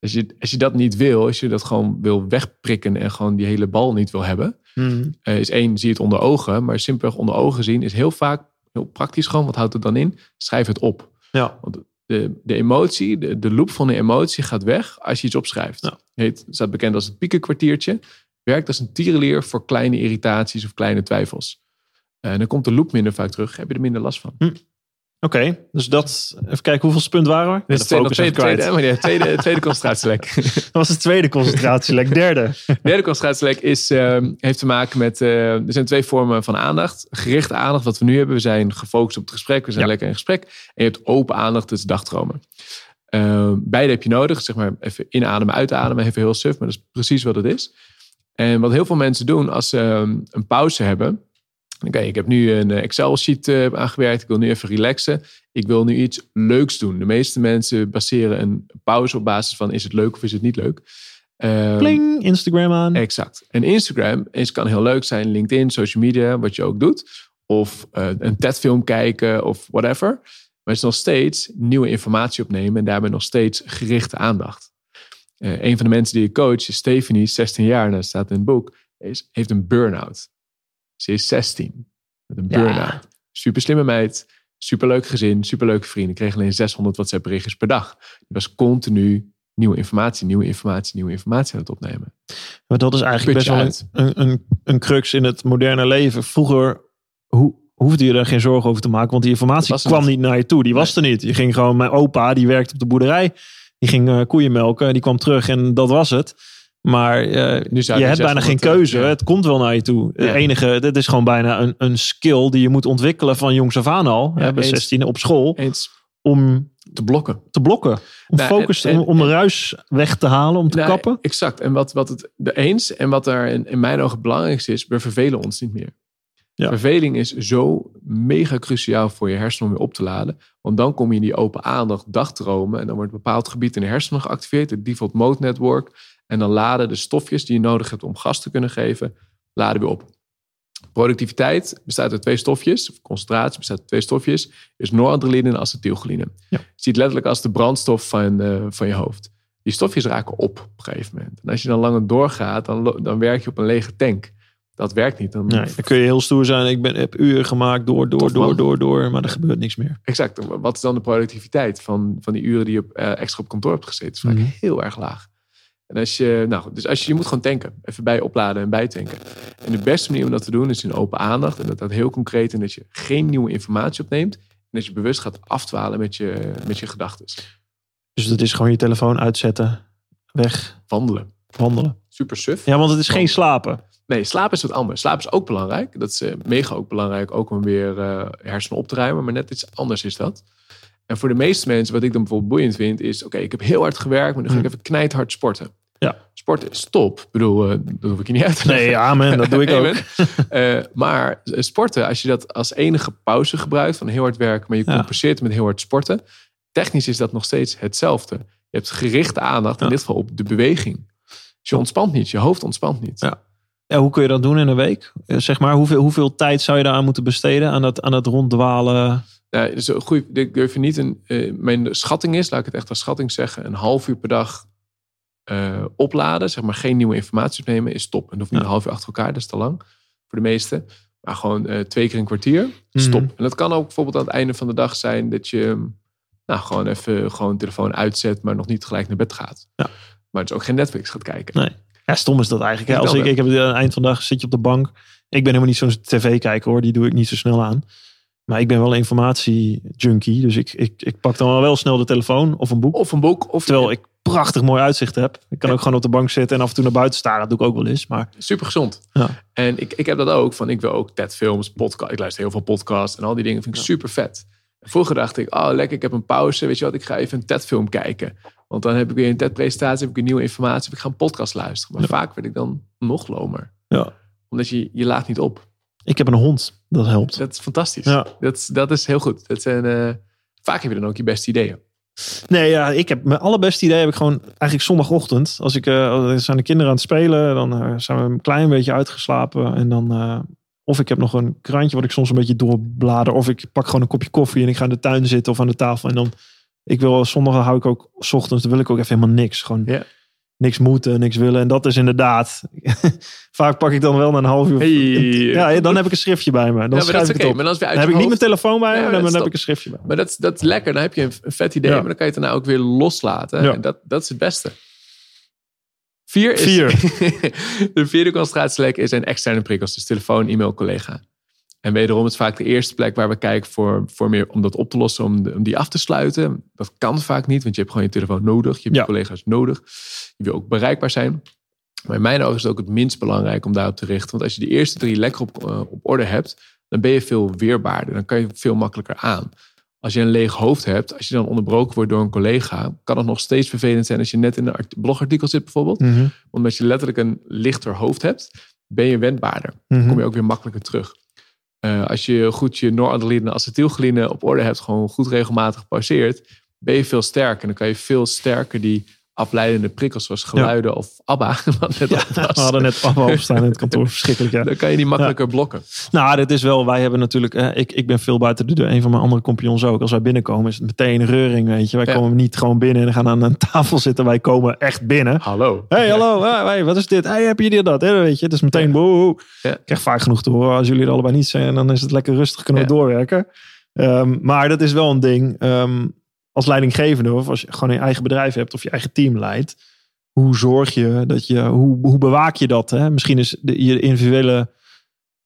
Als je, als je dat niet wil, als je dat gewoon wil wegprikken en gewoon die hele bal niet wil hebben, Hmm. eh, is één, zie je het onder ogen. Maar simpelweg onder ogen zien is heel vaak heel praktisch gewoon. Wat houdt het dan in? Schrijf het op. Ja, Want de, de emotie, de, de loop van de emotie gaat weg als je iets opschrijft. Ja. Heet, staat bekend als het piekenkwartiertje. Werkt als een tierenleer voor kleine irritaties of kleine twijfels. En dan komt de loop minder vaak terug. Heb je er minder last van. oké. Dus dat, even kijken, hoeveel punt waren we? Is tweede, tweede, tweede, ja, tweede, tweede concentratielek. (laughs) (laughs) Dat was de tweede concentratielek. Derde. (laughs) derde concentratielek is, ehm, heeft te maken met... eh, er zijn twee vormen van aandacht. Gerichte aandacht, wat we nu hebben. We zijn gefocust op het gesprek. We zijn Ja. lekker in gesprek. En je hebt open aandacht, is dagdromen. Ehm, beide heb je nodig. Zeg maar even inademen, uitademen. Even heel suf, maar dat is precies wat het is. En wat heel veel mensen doen als ze ehm, een pauze hebben... Oké, ik heb nu een Excel-sheet eh, aangewerkt. Ik wil nu even relaxen. Ik wil nu iets leuks doen. De meeste mensen baseren een pauze op basis van... is het leuk of is het niet leuk? Pling, Instagram aan. Exact. En Instagram is, kan heel leuk zijn. LinkedIn, social media, wat je ook doet. Of eh, een TED-film kijken of whatever. Maar het is nog steeds nieuwe informatie opnemen. En daarbij nog steeds gerichte aandacht. Eh, een van de mensen die ik coach is Stephanie, 16 jaar. En dat staat in het boek. Is, heeft een burn-out. Ze is 16. Met een Ja. burn-out. Super slimme meid. Superleuk gezin. Superleuke vrienden. Kreeg alleen 600 WhatsApp berichtjes per dag. Die was continu nieuwe informatie, nieuwe informatie, nieuwe informatie aan het opnemen. Maar dat is eigenlijk best wel een, een, een crux in het moderne leven. Vroeger hoe, hoefde je er geen zorgen over te maken, want die informatie kwam niet. naar je toe. Die was er niet. Je ging gewoon, mijn opa, die werkte op de boerderij, die ging eh, koeien melken, die kwam terug en dat was het. Maar eh, Nu zou je hebt bijna geen 600, eh, keuze. ja. Het komt wel naar je toe. Ja. Het enige, dit is gewoon bijna een, een skill die je moet ontwikkelen van jongs af aan al. Ja, bij eens. 16 op school. Eens Om te blokken. te blokken. Om Nou, focus, en- om, om de ruis weg te halen, om te Nou, kappen. Exact. En wat, wat het de eens en wat er in, in mijn ogen het belangrijkste is, we vervelen ons niet meer. Ja. Verveling is zo mega cruciaal voor je hersenen om weer op te laden. Want dan kom je in die open aandacht dagdromen. En dan wordt een bepaald gebied in de hersenen geactiveerd. Het default mode network. En dan laden de stofjes die je nodig hebt om gas te kunnen geven, laden weer op. Productiviteit bestaat uit twee stofjes. Of concentratie bestaat uit twee stofjes. Is noradrenaline en acetylcholine. Ja. Je ziet letterlijk als de brandstof van, eh, van je hoofd. Die stofjes raken op op een gegeven moment. En als je dan langer doorgaat, dan, dan werk je op een lege tank. Dat werkt niet. Dan, Nee, dan kun je heel stoer zijn. Ik ben, heb uren gemaakt door, door, Tof, door, door, door. Maar er gebeurt niks meer. Exact. Wat is dan de productiviteit van, van die uren die je eh, extra op kantoor hebt gezeten? Dat is vaak Mhm. heel erg laag. En als je, nou, goed, dus als je, je moet gewoon tanken. Even bij opladen en bijtanken. En de beste manier om dat te doen is in open aandacht. En dat dat heel concreet in dat je geen nieuwe informatie opneemt. En dat je bewust gaat afdwalen met je, met je gedachten. Dus dat is gewoon je telefoon uitzetten. Weg. Wandelen. Wandelen. Super suf. Ja, want het is geen slapen. Nee, slaap is wat anders. Slaap is ook belangrijk. Dat is eh, mega ook belangrijk, ook om weer eh, hersenen op te ruimen. Maar net iets anders is dat. En voor de meeste mensen, wat ik dan bijvoorbeeld boeiend vind, is: oké, ik heb heel hard gewerkt, maar dan ga ik Hm. even knijthard sporten. Ja. Sporten is top. Ik bedoel, eh, dat hoef ik je niet uit te leggen. Nee, ja, man, dat doe ik (laughs) ook. Amen. (laughs) Eh, maar sporten, als je dat als enige pauze gebruikt van heel hard werken, maar je Ja. compenseert met heel hard sporten, technisch is dat nog steeds hetzelfde. Je hebt gerichte aandacht, in Ja. dit geval op de beweging. Dus je ontspant niet, je hoofd ontspant niet. Ja. Ja, hoe kun je dat doen in een week? Eh, Zeg maar, hoeveel, hoeveel tijd zou je daaraan moeten besteden? Aan dat, aan dat ronddwalen? Ja, dus een goeie, ik durf je niet een. eh, mijn schatting is, laat ik het echt als schatting zeggen, een half uur per dag eh, opladen, zeg maar geen nieuwe informatie opnemen, is top. En dat hoeft niet Ja. een half uur achter elkaar, dat is te lang voor de meesten. Maar gewoon twee keer een kwartier, stop. Mhm. En dat kan ook bijvoorbeeld aan het einde van de dag zijn dat je nou, gewoon even gewoon telefoon uitzet, maar nog niet gelijk naar bed gaat. Ja. Maar dus ook geen Netflix gaat kijken. Nee. Ja, stom is dat eigenlijk. Hè? Ik Als ik, ik heb aan het eind van de dag zit je op de bank. Ik ben helemaal niet zo'n tv-kijker hoor. Die doe ik niet zo snel aan. Maar ik ben wel informatie-junkie. Dus ik, ik, ik pak dan wel, wel snel de telefoon of een boek. Of een boek, of Terwijl ik prachtig mooi uitzicht heb. Ik kan ook gewoon op de bank zitten en af en toe naar buiten staren. Dat doe ik ook wel eens. Maar super gezond. Ja. En ik, ik heb dat ook. Van ik wil ook TED-films, podcast. Ik luister heel veel podcasts en al die dingen vind ik Ja. super vet. Vroeger dacht ik, oh lekker, ik heb een pauze. Weet je wat, ik ga even een TED-film kijken. Want dan heb ik weer een TED-presentatie, heb ik weer nieuwe informatie. Heb ik ga een podcast luisteren. Maar Ja. vaak werd ik dan nog lomer. ja, Omdat je, je laat niet op. ik heb een hond. Dat helpt. Dat is fantastisch. Ja. Dat, is- dat is heel goed. Dat zijn, eh, vaak heb je dan ook je beste ideeën. Nee, ja, ik heb mijn allerbeste idee heb ik gewoon eigenlijk zondagochtend. Als ik eh, zijn de kinderen aan het spelen, dan eh, zijn we een klein beetje uitgeslapen en dan of ik heb nog een krantje wat ik soms een beetje doorblader, of ik pak gewoon een kopje koffie en ik ga in de tuin zitten of aan de tafel en dan ik wil zondag hou ik ook 's ochtends, dan wil ik ook even helemaal niks, gewoon niks moeten, niks willen en dat is inderdaad. (laughs) Vaak pak ik dan wel na een half uur. Hey. Ja, dan heb ik een schriftje bij me. Dan ja, schrijf ik het op. Maar Dan heb ik niet mijn telefoon bij me, Ja, maar dat dan heb ik een schriftje bij me. Maar dat, is- dat is lekker. Dan heb je een, vet idee. Maar dan kan je het daarna ook weer loslaten. Ja. En dat, dat is het beste. Vier is... Vier. (laughs) de vierde concentratielek is een externe prikkels. Dus telefoon, e-mail, collega. En wederom is vaak de eerste plek waar we kijken voor, voor meer om dat op te lossen. Om, de- om die af te sluiten. Dat kan vaak niet. Want je hebt gewoon je telefoon nodig. Je hebt Ja. je collega's nodig. Je wil ook bereikbaar zijn. Maar in mijn ogen is het ook het minst belangrijk om daarop te richten. Want als je de eerste drie lekker op, eh, op orde hebt, dan ben je veel weerbaarder. Dan kan je veel makkelijker aan. Als je een leeg hoofd hebt, als je dan onderbroken wordt door een collega, kan het nog steeds vervelend zijn als je net in een art- blogartikel zit bijvoorbeeld. Mhm. Omdat je letterlijk een lichter hoofd hebt, ben je wendbaarder. Mhm. Kom je ook weer makkelijker terug. Eh, als je goed je noradrenaline en acetylcholine op orde hebt, gewoon goed regelmatig pauzeert, ben je veel sterker. En dan kan je veel sterker die afleidende prikkels zoals geluiden of ABBA, (laughs) wat net We hadden net afval opstaan in het kantoor. Verschrikkelijk, ja. dan kan je die makkelijker blokken. Nou, dit is wel, wij hebben natuurlijk, eh, ik, ik ben veel buiten de deur. Een van mijn andere compagnons ook. Als wij binnenkomen is het meteen reuring, weet je. Wij komen niet gewoon binnen en gaan aan een tafel zitten. Wij komen echt binnen. Hallo. Hey, hallo, hey, hey, wat is dit? Hey, heb je dit dat? Hè, weet je, het is meteen boe. Ja. Ik krijg vaak genoeg te horen. Als jullie er allebei niet zijn, dan is het lekker rustig. Kunnen we doorwerken. Ehm, maar dat is wel een ding. Ehm, als leidinggevende of als je gewoon een eigen bedrijf hebt of je eigen team leidt. Hoe zorg je dat je, hoe, hoe bewaak je dat? Hè? Misschien is de, je individuele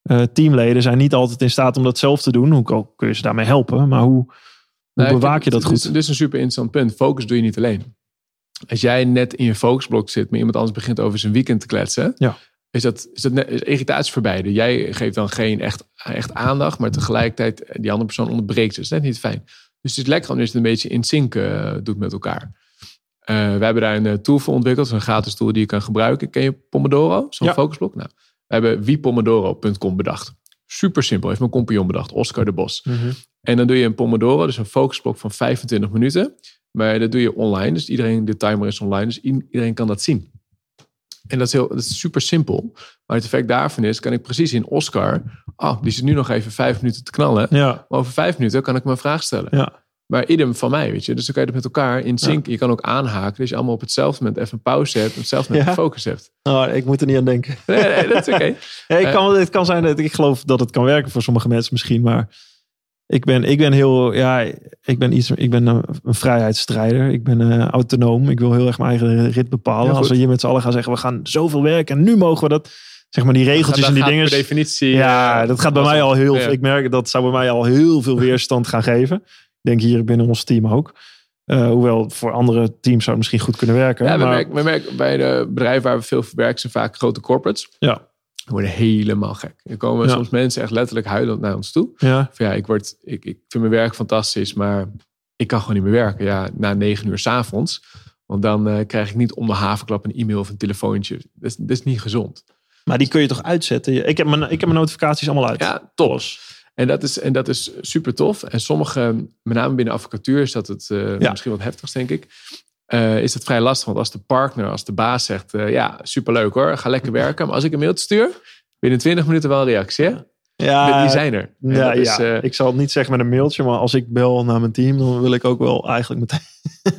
eh, teamleden zijn niet altijd in staat om dat zelf te doen. Hoe kun je ze daarmee helpen? Maar hoe, hoe Nou, bewaak je dat goed? Dit is een super interessant punt. Focus doe je niet alleen. Als jij net in je focusblok zit, maar iemand anders begint over zijn weekend te kletsen, Ja. is dat, is dat net, is irritatie. Jij geeft dan geen echt, echt aandacht, maar tegelijkertijd eh, die andere persoon onderbreekt. Dus dat is net niet fijn. Dus het is lekker je het een beetje in sync eh, doet met elkaar. Eh, we hebben daar een eh, tool voor ontwikkeld, een gratis tool die je kan gebruiken. Ken je Pomodoro? Zo'n Ja. focusblok? Nou, we hebben wiepomodoro.com bedacht. Super simpel. Heeft mijn compagnon bedacht. Oscar de Bos. Mhm. En dan doe je een Pomodoro. Dus een focusblok van 25 minuten. Maar dat doe je online. Dus iedereen, de timer is online. Dus iedereen kan dat zien. En dat is, heel, dat is super simpel. Maar het effect daarvan is, kan ik precies in Oscar... Oh, die zit nu nog even vijf minuten te knallen. Ja, Maar over vijf minuten kan ik een vraag stellen. ja. Maar idem van mij, weet je. Dus dan kan je het met elkaar in sync. Je kan ook aanhaken. Dus je allemaal op hetzelfde moment even een pauze hebt. En hetzelfde moment Ja. focus hebt. Oh, ik moet er niet aan denken. Nee, nee, dat is oké. (laughs) Ja, Eh. het kan zijn dat ik geloof dat het kan werken voor sommige mensen misschien, maar ik ben, ik ben heel, ja, ik ben iets, ik ben een, een vrijheidsstrijder. Ik ben eh, autonoom. Ik wil heel erg mijn eigen rit bepalen. Ja. Als we hier met z'n allen gaan zeggen, we gaan zoveel werken en nu mogen we dat, zeg maar die regeltjes en die dingen. Per definitie. Ja, eh, dat gaat bij mij al heel, Ja. ik merk dat zou bij mij al heel veel weerstand gaan geven. Ik denk hier binnen ons team ook. Eh, hoewel voor andere teams zou het misschien goed kunnen werken. Ja, we, maar, merken, we merken bij de bedrijven waar we veel voor werken, zijn vaak grote corporates. ja, Worden helemaal gek. Er komen Ja. soms mensen echt letterlijk huilend naar ons toe. ja, Van ja, ik, word, ik, ik vind mijn werk fantastisch, maar ik kan gewoon niet meer werken. Ja, na negen uur s'avonds. Want dan eh, krijg ik niet om de havenklap een e-mail of een telefoontje. Dat is, dat is niet gezond. maar die kun je toch uitzetten? Ik heb mijn, ik heb mijn notificaties allemaal uit. Ja, top. En dat is, en dat is super tof. En sommige, met name binnen advocatuur, is dat het eh, Ja. misschien wat heftigst, denk ik. Eh, is het vrij lastig. Want als de partner, als de baas zegt... eh, ja, superleuk hoor, ga lekker (laughs) werken. Maar als ik een mailtje stuur, binnen 20 minuten wel een reactie. Hè? Ja, Die zijn er. En Ja, dat is, ja. eh, ik zal het niet zeggen met een mailtje, maar als ik bel naar mijn team, dan wil ik ook wel eigenlijk meteen,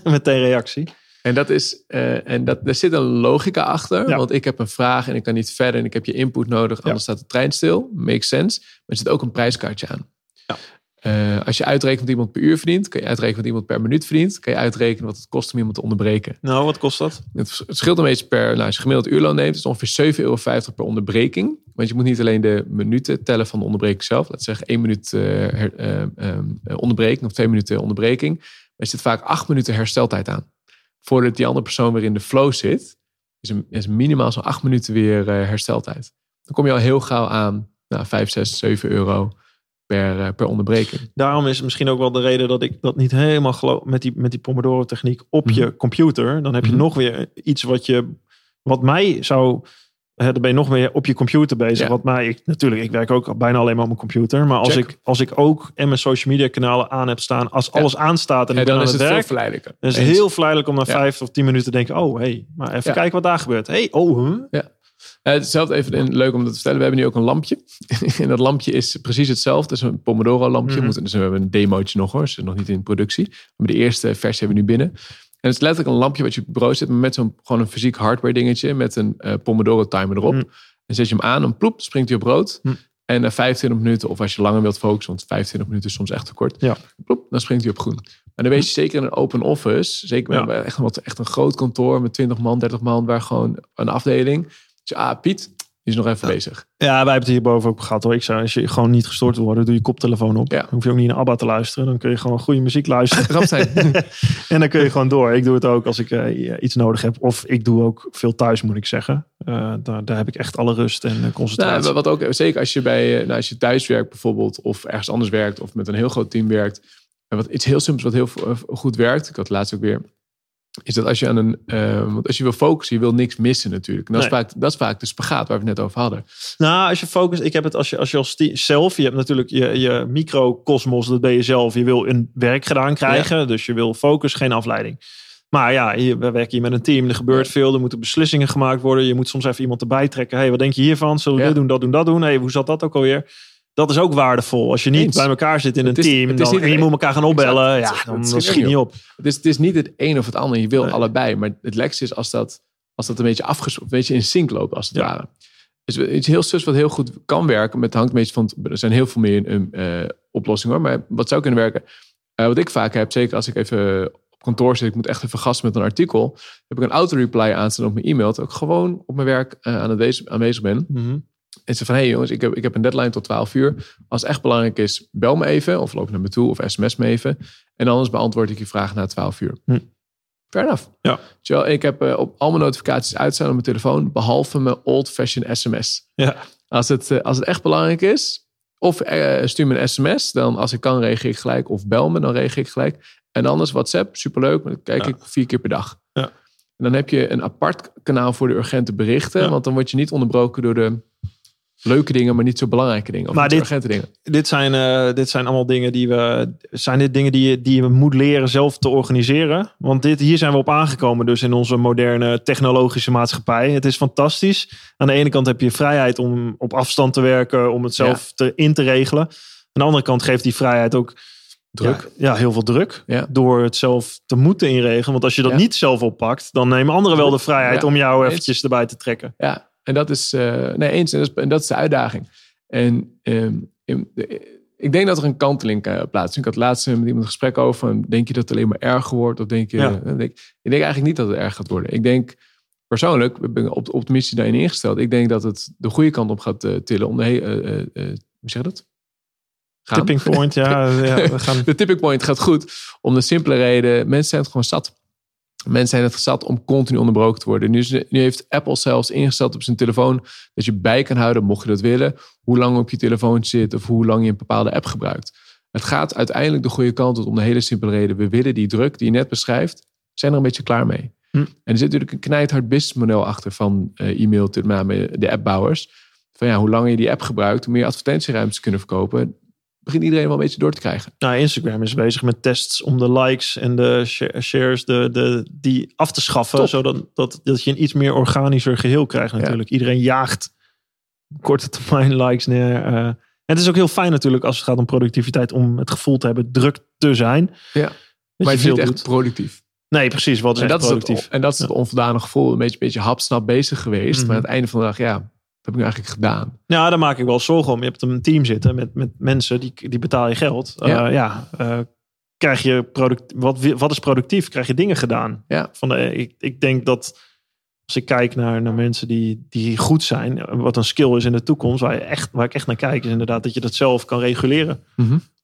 (laughs) meteen reactie. En, dat is, en dat, er zit een logica achter. Ja. Want ik heb een vraag en ik kan niet verder. En ik heb je input nodig, anders staat de trein stil. Makes sense. Maar er zit ook een prijskaartje aan. Eh, als je uitrekent wat iemand per uur verdient, kan je uitrekenen wat iemand per minuut verdient. Kan je uitrekenen wat het kost om iemand te onderbreken. Nou, wat kost dat? Het scheelt een beetje per, nou, als je gemiddeld uurloon neemt, is het ongeveer 7,50 euro per onderbreking. Want je moet niet alleen de minuten tellen van de onderbreking zelf. Laten we zeggen één minuut eh, her- eh, ehm, eh, onderbreking of twee minuten onderbreking. Maar er zit vaak acht minuten hersteltijd aan. Voordat die andere persoon weer in de flow zit, is, een, is minimaal zo'n acht minuten weer hersteltijd. Dan kom je al heel gauw aan nou, 5, 6, 7 euro per, eh, per onderbreking. Daarom is misschien ook wel de reden dat ik dat niet helemaal geloof met die, met die Pomodoro-techniek op je computer. Dan heb je Mhm. nog weer iets wat je, wat mij zou, hè, dan ben je nog meer op je computer bezig. Ja. Wat mij, ik, natuurlijk, ik werk ook bijna alleen maar op mijn computer. Maar als Check. ik, als ik ook en mijn social media kanalen aan heb staan, als Ja. alles aanstaat en ik dan is het het veel werk, verleidelijker. dan is het Eens. heel verleidelijk om na Ja. vijf of tien minuten te denken, oh hey, maar even Ja. kijken wat daar gebeurt. Hey, oh, huh? Eh, hetzelfde even en leuk om dat te vertellen. We hebben nu ook een lampje. (laughs) en dat lampje is precies hetzelfde. Het is een Pomodoro lampje. Mhm. Moeten- dus we hebben een demootje nog hoor. Dus nog niet in productie. Maar de eerste versie hebben we nu binnen. En het is letterlijk een lampje wat je op je bureau zet. Maar met zo'n gewoon een fysiek hardware dingetje. Met een eh, Pomodoro timer erop. Mhm. En zet je hem aan. Dan ploep, springt hij op rood. Mhm. En na 25 minuten, of als je langer wilt focussen, want 25 minuten is soms echt te kort. Ja. Ploep, dan springt hij op groen. Maar dan weet je zeker in een open office, zeker Ja. bij echt, een, echt een groot kantoor met 20 man, 30 man, waar gewoon een afdeling. Dus ah, Piet, die is nog even bezig. Ja, wij hebben het hierboven ook gehad hoor. Ik zou, als je gewoon niet gestoord wil worden, doe je koptelefoon op. Ja. Dan hoef je ook niet naar ABBA te luisteren. Dan kun je gewoon goede muziek luisteren. Grap zijn. (laughs) en dan kun je gewoon door. Ik doe het ook als ik eh, iets nodig heb. Of ik doe ook veel thuis, moet ik zeggen. Eh, daar, daar heb ik echt alle rust en eh, concentratie. nou, wat ook, zeker als je, bij, nou, als je thuis werkt bijvoorbeeld, of ergens anders werkt, of met een heel groot team werkt. En wat iets heel simpels wat heel goed werkt, ik had laatst ook weer, is dat als je aan een, eh, want als je wil focussen, je wil niks missen natuurlijk. En dat, is vaak, dat is vaak de spagaat waar we het net over hadden. Nou, als je focust, ik heb het als je, als je als zelf, je hebt natuurlijk je, je microcosmos, dat ben je zelf. Je wil een werk gedaan krijgen, dus je wil focus, geen afleiding. Maar ja, hier, we werken hier met een team, er gebeurt veel, er moeten beslissingen gemaakt worden. Je moet soms even iemand erbij trekken. hey, wat denk je hiervan? Zullen we Ja. dit doen, dat doen, dat doen? hey, hoe zat dat ook alweer? Dat is ook waardevol. Als je niet Eens. bij elkaar zit in een is- team dan, niet en je een- moet elkaar gaan opbellen, Exact. ja, dan, schiet dan schiet niet niet op. Het is, het is niet het een of het ander. Je wil Nee. allebei. Maar het lekkerste is als dat, als dat een beetje afges, een beetje in sync loopt, als het Ja. ware. Dus iets heel sus wat heel goed kan werken. Met het hangt een beetje van. Er zijn heel veel meer eh, oplossingen hoor. Maar wat zou kunnen werken? Eh, wat ik vaak heb, zeker als ik even op kantoor zit, ik moet echt even gasten met een artikel. Heb ik een auto-reply aanstaan op mijn e-mail. Dat ik gewoon op mijn werk eh, aan het wezen- aanwezig ben. Mhm. En ze van, hé hey jongens, ik heb, ik heb een deadline tot 12 uur. Als het echt belangrijk is, bel me even. Of loop naar me toe of sms me even. En anders beantwoord ik je vraag na 12 uur. Hm. Fair enough. Ja. Terwijl ik heb eh, op al mijn notificaties uitstaan op mijn telefoon. Behalve mijn old-fashioned sms. Ja. Als het, eh, als het echt belangrijk is. Of eh, stuur me een sms. Dan als ik kan reageer ik gelijk. Of bel me, dan reageer ik gelijk. En anders WhatsApp, superleuk. Maar dan kijk Ja. ik vier keer per dag. Ja. En dan heb je een apart kanaal voor de urgente berichten. Ja. Want dan word je niet onderbroken door de leuke dingen, maar niet zo belangrijke dingen. Of Maar dit- urgente dingen. Dit zijn, eh, dit zijn allemaal dingen die we. Zijn dit dingen die je, die je moet leren zelf te organiseren? Want dit, hier zijn we op aangekomen, dus in onze moderne technologische maatschappij. Het is fantastisch. Aan de ene kant heb je vrijheid om op afstand te werken, om het zelf te, in te regelen. Aan de andere kant geeft die vrijheid ook Druk. Ja, ja, heel veel druk. Ja. Door het zelf te moeten inregelen. Want als je dat niet zelf oppakt, dan nemen anderen wel de vrijheid om jou eventjes erbij te trekken. Ja, en dat is, eh, nee, eens, en dat is, en dat is de uitdaging. En ehm, in- de- ik denk dat er een kanteling eh, plaatsvindt. Ik had laatst met iemand een gesprek over. Denk je dat het alleen maar erger wordt? Of denk je, Ja. eh, denk, ik denk eigenlijk niet dat het erger gaat worden. Ik denk persoonlijk, ik ben op- optimistisch daarin ingesteld. Ik denk dat het de goede kant op gaat eh, tillen. Om de eh, eh, eh, hoe zeg je dat? Gaan. Tipping point, ja. (laughs) ja we gaan, De tipping point gaat goed. Om de simpele reden, mensen zijn het gewoon zat. Mensen zijn het zat om continu onderbroken te worden. Nu, is- nu heeft Apple zelfs ingesteld op zijn telefoon dat je bij kan houden, mocht je dat willen, hoe lang op je telefoon zit of hoe lang je een bepaalde app gebruikt. Het gaat uiteindelijk de goede kant op om de hele simpele reden. We willen die druk die je net beschrijft, zijn er een beetje klaar mee. Hm. En er zit natuurlijk een knijthard businessmodel achter van eh, e-mail, met name de appbouwers. Van ja, hoe langer je die app gebruikt, hoe meer advertentieruimtes kunnen verkopen, begint iedereen wel een beetje door te krijgen. nou, Instagram is bezig met tests om de likes en de sh- shares de, de, die af te schaffen. Top. Zodat dat, dat je een iets meer organischer geheel krijgt natuurlijk. Iedereen jaagt korte termijn likes neer. en het is ook heel fijn natuurlijk als het gaat om productiviteit. Om het gevoel te hebben druk te zijn. Ja. Dat maar je het is veel niet echt productief. Nee, precies. Wat is En dat, is productief? het, en dat is het onvoldane gevoel. Een beetje, beetje hapsnap bezig geweest. Mhm. Maar aan het einde van de dag, ja, heb ik nu eigenlijk gedaan? Ja, daar maak ik wel zorgen om. Je hebt een team zitten met, met mensen, die, die betaal je geld. Ja. ja, ja eh, krijg je product, wat, wat is productief? Krijg je dingen gedaan? Ja. Van de, ik, ik denk dat als ik kijk naar, naar mensen die, die goed zijn, wat een skill is in de toekomst, waar, je echt, waar ik echt naar kijk, is inderdaad dat je dat zelf kan reguleren.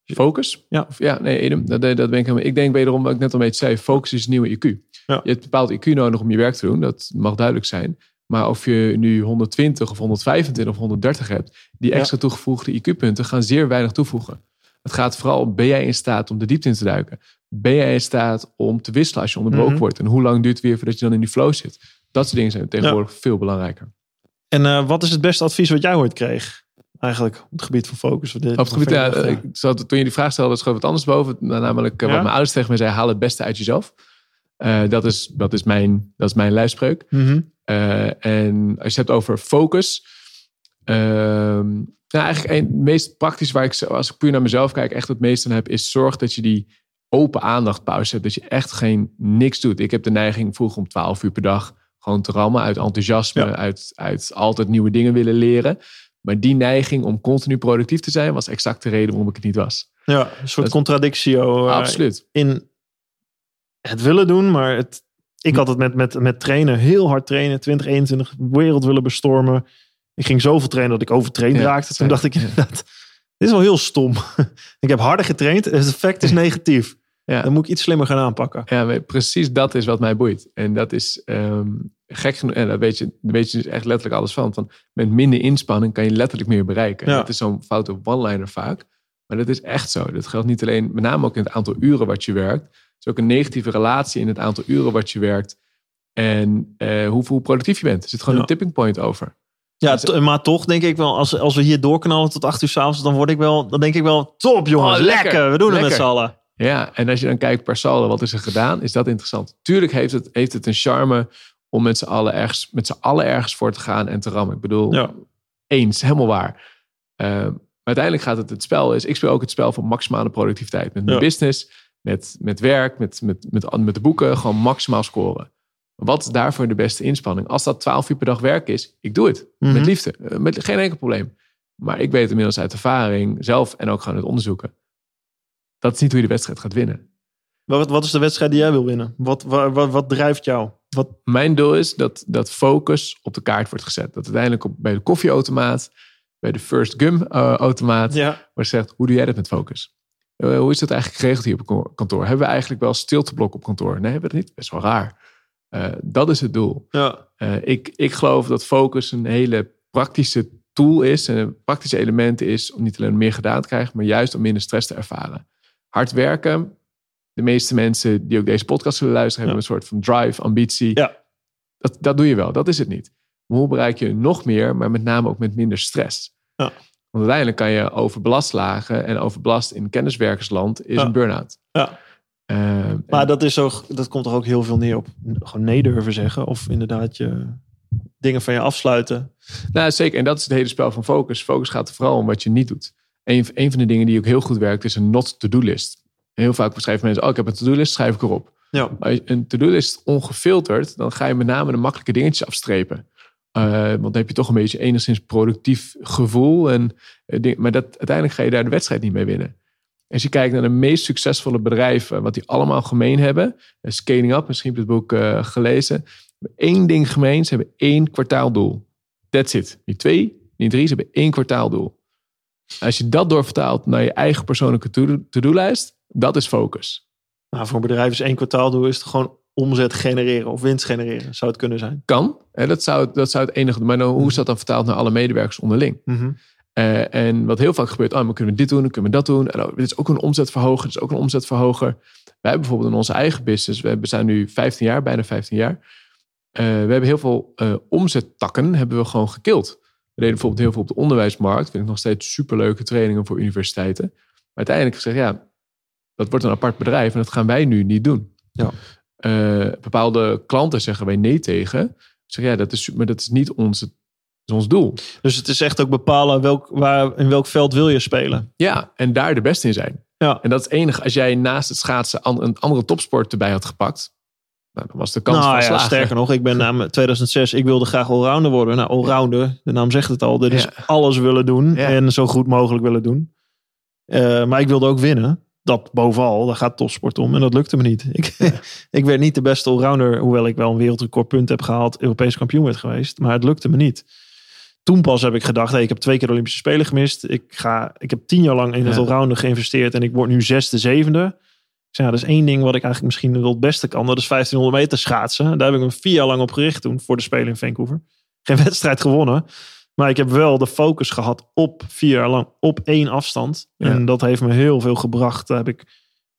Focus? Ja. Of, ja, nee, Edem, dat, dat ben ik. Ik denk wederom, wat ik net al een beetje zei, focus is het nieuwe IQ. Ja. Je hebt bepaald IQ nodig om je werk te doen. Dat mag duidelijk zijn. Maar of je nu 120 of 125 of 130 hebt, die Ja. extra toegevoegde IQ-punten gaan zeer weinig toevoegen. Het gaat vooral om, ben jij in staat om de diepte in te duiken? Ben jij in staat om te wisselen als je onderbroken Mhm. wordt? En hoe lang duurt het weer voordat je dan in die flow zit? Dat soort dingen zijn tegenwoordig veel belangrijker. En eh, wat is het beste advies wat jij ooit kreeg? Eigenlijk op het gebied van focus. Dit- Op het gebied, ja, verder- ik zat, toen je die vraag stelde, schoot wat anders boven. Namelijk eh, wat mijn ouders tegen mij zeiden, haal het beste uit jezelf. Eh, dat, is, dat, is mijn, dat is mijn lijfspreuk. Mhm. Eh, en als je het hebt over focus. ehm, nou, eigenlijk een, het meest praktisch waar ik, zo- als ik puur naar mezelf kijk, echt het meest aan heb, is zorg dat je die open aandacht pauze hebt. Dat je echt geen niks doet. Ik heb de neiging vroeger om 12 uur per dag gewoon te rammen uit enthousiasme, Ja. uit, uit altijd nieuwe dingen willen leren. Maar die neiging om continu productief te zijn, was exact de reden waarom ik het niet was. Ja, een soort Dat- contradictio. eh, Absoluut. in het willen doen, maar het, ik had het met, met, met trainen, heel hard trainen, 2021, wereld willen bestormen. Ik ging zoveel trainen dat ik overtraind Ja, raakte. Toen dacht ik inderdaad, dit is wel heel stom. (laughs) ik heb harder getraind, het effect is negatief. Ja. Dan moet ik iets slimmer gaan aanpakken. Ja, precies dat is wat mij boeit. En dat is ehm, gek genoeg. En daar weet je, daar weet je dus echt letterlijk alles van. van. Met minder inspanning kan je letterlijk meer bereiken. Ja. Dat is zo'n foute one-liner vaak. Maar dat is echt zo. Dat geldt niet alleen, met name ook in het aantal uren wat je werkt. Het is ook een negatieve relatie in het aantal uren wat je werkt. En eh, hoe, hoe productief je bent. Er zit gewoon Ja. een tipping point over. Ja, Dus- maar toch denk ik wel, als, als we hier doorknallen tot acht uur s'avonds, dan word ik wel, dan denk ik wel, top jongens, Oh, lekker. lekker. we doen het met z'n allen. Ja, en als je dan kijkt per saldo, wat is er gedaan? Is dat interessant? Tuurlijk heeft het, heeft het een charme om met z'n allen ergens, met z'n allen ergens voor te gaan en te rammen. Ik bedoel, Ja. eens, helemaal waar. Uh, maar uiteindelijk gaat het het spel is. Ik speel ook het spel van maximale productiviteit. Met mijn Ja. business, met, met werk, met, met, met, met de boeken. Gewoon maximaal scoren. Wat is daarvoor de beste inspanning? Als dat 12 uur per dag werk is, ik doe het. Mhm. Met liefde. Eh, Met geen enkel probleem. Maar ik weet inmiddels uit ervaring, zelf en ook gewoon uit onderzoeken. Dat is niet hoe je de wedstrijd gaat winnen. Wat, wat is de wedstrijd die jij wil winnen? Wat, wat, wat, wat drijft jou? Wat, Mijn doel is dat, dat focus op de kaart wordt gezet. Dat uiteindelijk op, bij de koffieautomaat, bij de first gum eh, automaat, ja. wordt gezegd, hoe doe jij dat met focus? Eh, hoe is dat eigenlijk geregeld hier op kantoor? Hebben we eigenlijk wel stilteblok op kantoor? Nee, hebben we dat niet. Best wel raar. Eh, dat is het doel. Ja. Eh, ik, ik geloof dat focus een hele praktische tool is. En een praktische element is om niet alleen meer gedaan te krijgen, maar juist om minder stress te ervaren. Hard werken. De meeste mensen die ook deze podcast zullen luisteren, hebben een soort van drive, ambitie. Ja. Dat, dat doe je wel, dat is het niet. Maar hoe bereik je nog meer, maar met name ook met minder stress? Ja. Want uiteindelijk kan je overbelast lagen en overbelast in kenniswerkersland is Ja. een burn-out. Ja. Eh, Maar dat, is ook, dat komt toch ook heel veel neer op gewoon nee durven zeggen. Of inderdaad je dingen van je afsluiten. Nou, zeker. En dat is het hele spel van focus. Focus gaat er vooral om wat je niet doet. Een, een van de dingen die ook heel goed werkt, is een not-to-do-list. Heel vaak beschrijven mensen, oh, ik heb een to-do-list, schrijf ik erop. Ja. Maar als je een to-do-list ongefilterd, dan ga je met name de makkelijke dingetjes afstrepen. Eh, want dan heb je toch een beetje enigszins productief gevoel. En, eh, maar dat, uiteindelijk ga je daar de wedstrijd niet mee winnen. Als je kijkt naar de meest succesvolle bedrijven, wat die allemaal gemeen hebben. eh, Scaling Up, misschien heb je het boek eh, gelezen. Eén ding gemeen, ze hebben één kwartaaldoel. That's it. Niet twee, niet drie, ze hebben één kwartaaldoel. Als je dat doorvertaalt naar je eigen persoonlijke to- to-do-lijst, dat is focus. Nou, voor een bedrijf is één kwartaaldoel is het gewoon omzet genereren of winst genereren. Zou het kunnen zijn. Kan. Hè, dat, zou, dat zou het enige. Maar nou, hoe is dat dan vertaald naar alle medewerkers onderling? Eh, en wat heel vaak gebeurt, oh, maar kunnen we dit doen, dan kunnen we dat doen. En, oh, dit is ook een omzetverhoger, dit is ook een omzetverhoger. Wij hebben bijvoorbeeld in onze eigen business, we zijn nu 15 jaar, bijna 15 jaar. Eh, we hebben heel veel eh, omzettakken hebben we gewoon gekild. We deden bijvoorbeeld heel veel op de onderwijsmarkt. Vind ik nog steeds superleuke trainingen voor universiteiten. Maar uiteindelijk gezegd, ja, dat wordt een apart bedrijf en dat gaan wij nu niet doen. Ja. Eh, bepaalde klanten zeggen wij nee tegen. Zeg ja, dat is, maar dat is niet dat is ons doel. Dus het is echt ook bepalen welk, waar, in welk veld wil je spelen. Ja, en daar de beste in zijn. Ja. En dat is het enige. Als jij naast het schaatsen een andere topsport erbij had gepakt, nou, dan was de kans nou van ja, slagen. sterker nog, ik ben (laughs) na 2006, ik wilde graag allrounder worden. Nou, allrounder, de naam zegt het al. Dit is alles willen doen Ja. en zo goed mogelijk willen doen. Eh, maar ik wilde ook winnen. Dat bovenal, daar gaat topsport om. En dat lukte me niet. Ik, (laughs) ik werd niet de beste allrounder, hoewel ik wel een wereldrecordpunt heb gehaald, Europees kampioen werd geweest. Maar het lukte me niet. Toen pas heb ik gedacht, hey, ik heb twee keer de Olympische Spelen gemist. Ik, ga, ik heb tien jaar lang in het Ja. allrounder geïnvesteerd en ik word nu zesde, zevende. Ik zei, ja, dat is één ding wat ik eigenlijk misschien wel het beste kan. Dat is 1500 meter schaatsen. Daar heb ik me vier jaar lang op gericht toen voor de Spelen in Vancouver. Geen wedstrijd gewonnen. Maar ik heb wel de focus gehad op vier jaar lang op één afstand. Ja. En dat heeft me heel veel gebracht. Daar heb ik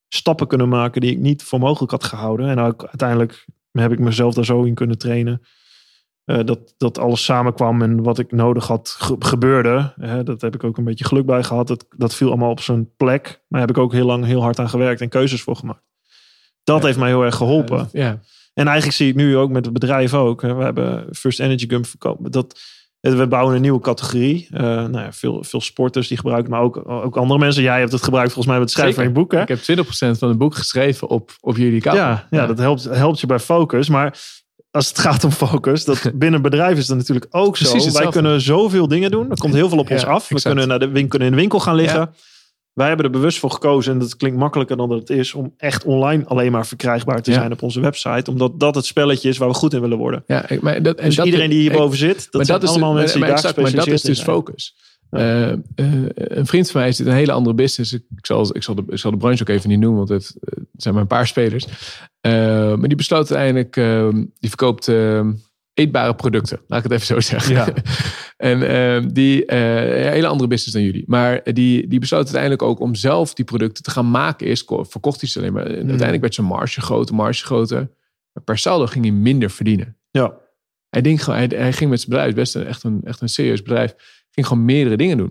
stappen kunnen maken die ik niet voor mogelijk had gehouden. En ook uiteindelijk heb ik mezelf daar zo in kunnen trainen. eh, dat, dat alles samenkwam en wat ik nodig had ge- gebeurde. Hè, dat heb ik ook een beetje geluk bij gehad. Dat, dat viel allemaal op zijn plek. Maar daar heb ik ook heel lang heel hard aan gewerkt en keuzes voor gemaakt. Dat Ja. heeft mij heel erg geholpen. Ja, En eigenlijk zie ik nu ook met het bedrijf ook. hè, We hebben First Energy Gum verkopen. Dat, we bouwen een nieuwe categorie. Eh, nou ja, veel, veel sporters die gebruiken, maar ook, ook andere mensen. Jij hebt het gebruikt volgens mij met het schrijven van je boek. Hè? ik heb 20% van het boek geschreven op, op jullie kant. Ja, ja, dat helpt, helpt je bij focus. Maar als het gaat om focus, dat (laughs) binnen bedrijf is dat natuurlijk ook zo. Precies Wij kunnen zoveel dingen doen. Er komt heel veel op Ja, ons af. We exact. kunnen, naar de, kunnen in de winkel gaan liggen. Wij hebben er bewust voor gekozen, en dat klinkt makkelijker dan dat het is, om echt online alleen maar verkrijgbaar te Ja. zijn op onze website. Omdat dat het spelletje is waar we goed in willen worden. Ja, ik- maar dat, en Dus dat- iedereen die ik- hierboven zit, dat maar zijn dat allemaal de- mensen die maar daar exact, maar dat is dus zijn. focus. Eh, eh, een vriend van mij zit in een hele andere business. Ik zal, ik zal, de, ik zal de branche ook even niet noemen, want het, het zijn maar een paar spelers. Eh, maar die besloot uiteindelijk, eh, die verkoopt eh, eetbare producten. Laat ik het even zo zeggen. Ja. (laughs) en eh, die, eh, een hele andere business dan jullie. Maar die, die besloot uiteindelijk ook om zelf die producten te gaan maken. Eerst ko- verkocht hij ze alleen maar. Uiteindelijk werd zijn marge groter, marge groter. Maar per saldo ging hij minder verdienen. Ja, Hij, denkt gewoon, hij, hij ging met zijn bedrijf, best een, echt, een, echt een serieus bedrijf, ging gewoon meerdere dingen doen.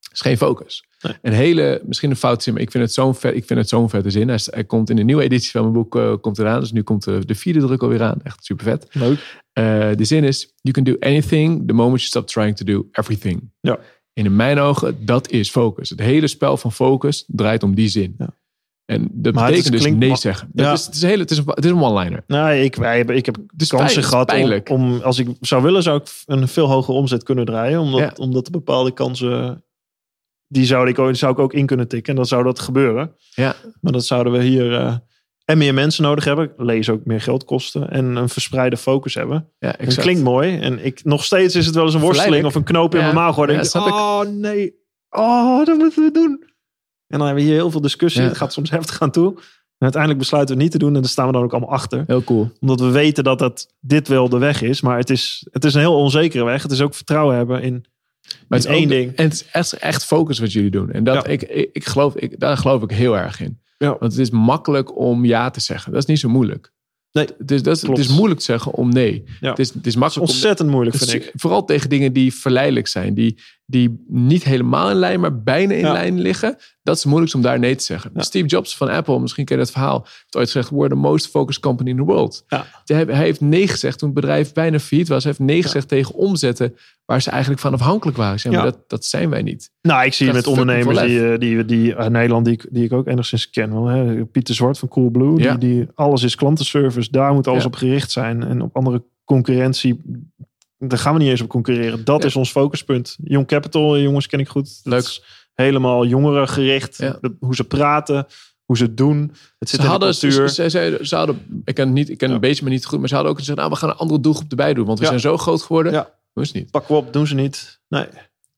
Dat is geen focus. Nee. Een hele, misschien een fout zin, maar ik vind het zo'n vet, ik vind het zo'n vette zin. Hij, komt in de nieuwe editie van mijn boek eh, komt eraan. Dus nu komt de, de vierde druk alweer aan. Echt super vet. leuk. Eh, de zin is, you can do anything the moment you stop trying to do everything. Ja. En in mijn ogen, dat is focus. Het hele spel van focus draait om die zin. Ja. En dat Maar betekent dus nee zeggen. Dat Ja. is, het, is een hele, het, is een, het is een one-liner. Nou, ik, wij ik heb kansen gehad om, als ik zou willen, zou ik een veel hogere omzet kunnen draaien. Omdat, Ja. omdat er bepaalde kansen, die zou ik, ook- zou ik ook in kunnen tikken. En dan zou dat gebeuren. Ja. Maar dat zouden we hier eh, en meer mensen nodig hebben. Lees ook meer geld kosten. En een verspreide focus hebben. Ja, klinkt mooi. En ik, nog steeds is het wel eens een worsteling of een knoop in Ja. mijn maag. Ja, ik. oh nee, oh dat moeten we doen. En dan hebben we hier heel veel discussie. Ja. Het gaat soms heftig aan toe. En uiteindelijk besluiten we het niet te doen. En daar staan we dan ook allemaal achter Heel cool. omdat we weten dat het, dit wel de weg is. Maar het is, het is een heel onzekere weg. Het is ook vertrouwen hebben in... Maar het is één ook- ding. En het is echt, echt focus wat jullie doen. En dat, Ja. ik, ik, ik geloof, ik, daar geloof ik heel erg in. Ja. Want het is makkelijk om ja te zeggen. Dat is niet zo moeilijk. Nee, Dus dat is, het is moeilijk te zeggen om nee. Ja. Het, is, het is is makkelijk om ontzettend moeilijk, vind ik. Vooral tegen dingen die verleidelijk zijn. Die, die niet helemaal in lijn, maar bijna in Ja. lijn liggen. Dat is moeilijk om daar nee te zeggen. Ja. Steve Jobs van Apple, misschien ken je dat verhaal. Heeft ooit gezegd, we're the most focused company in the world. Ja. Hij, heeft nee gezegd toen het bedrijf bijna failliet was. Hij heeft nee gezegd tegen omzetten waar ze eigenlijk van afhankelijk waren. Zeg, maar dat, dat zijn wij niet. Nou, ik zie Dat met ondernemers veel die, eh, die, die uit Nederland, die, ik- die ik ook enigszins ken. Wel, hè. Pieter Zwart van Coolblue, die, die, alles is klantenservice. Daar moet alles op gericht zijn. En op andere concurrentie, daar gaan we niet eens op concurreren. Dat Ja. is ons focuspunt. Young Capital, eh, jongens, ken ik goed. Leuk. helemaal jongeren gericht. Ja. De- hoe ze praten, hoe ze het doen. Het zit Ze in de hadden, cultuur. ze, ze, ze, ze hadden, ik ken, het niet, ik ken Ja. een beetje, maar niet goed. Maar ze hadden ook gezegd, nou, we gaan een andere doelgroep erbij doen. Want we zijn zo groot geworden. Ja. Dat is niet. Pakken we op, doen ze niet. Nee.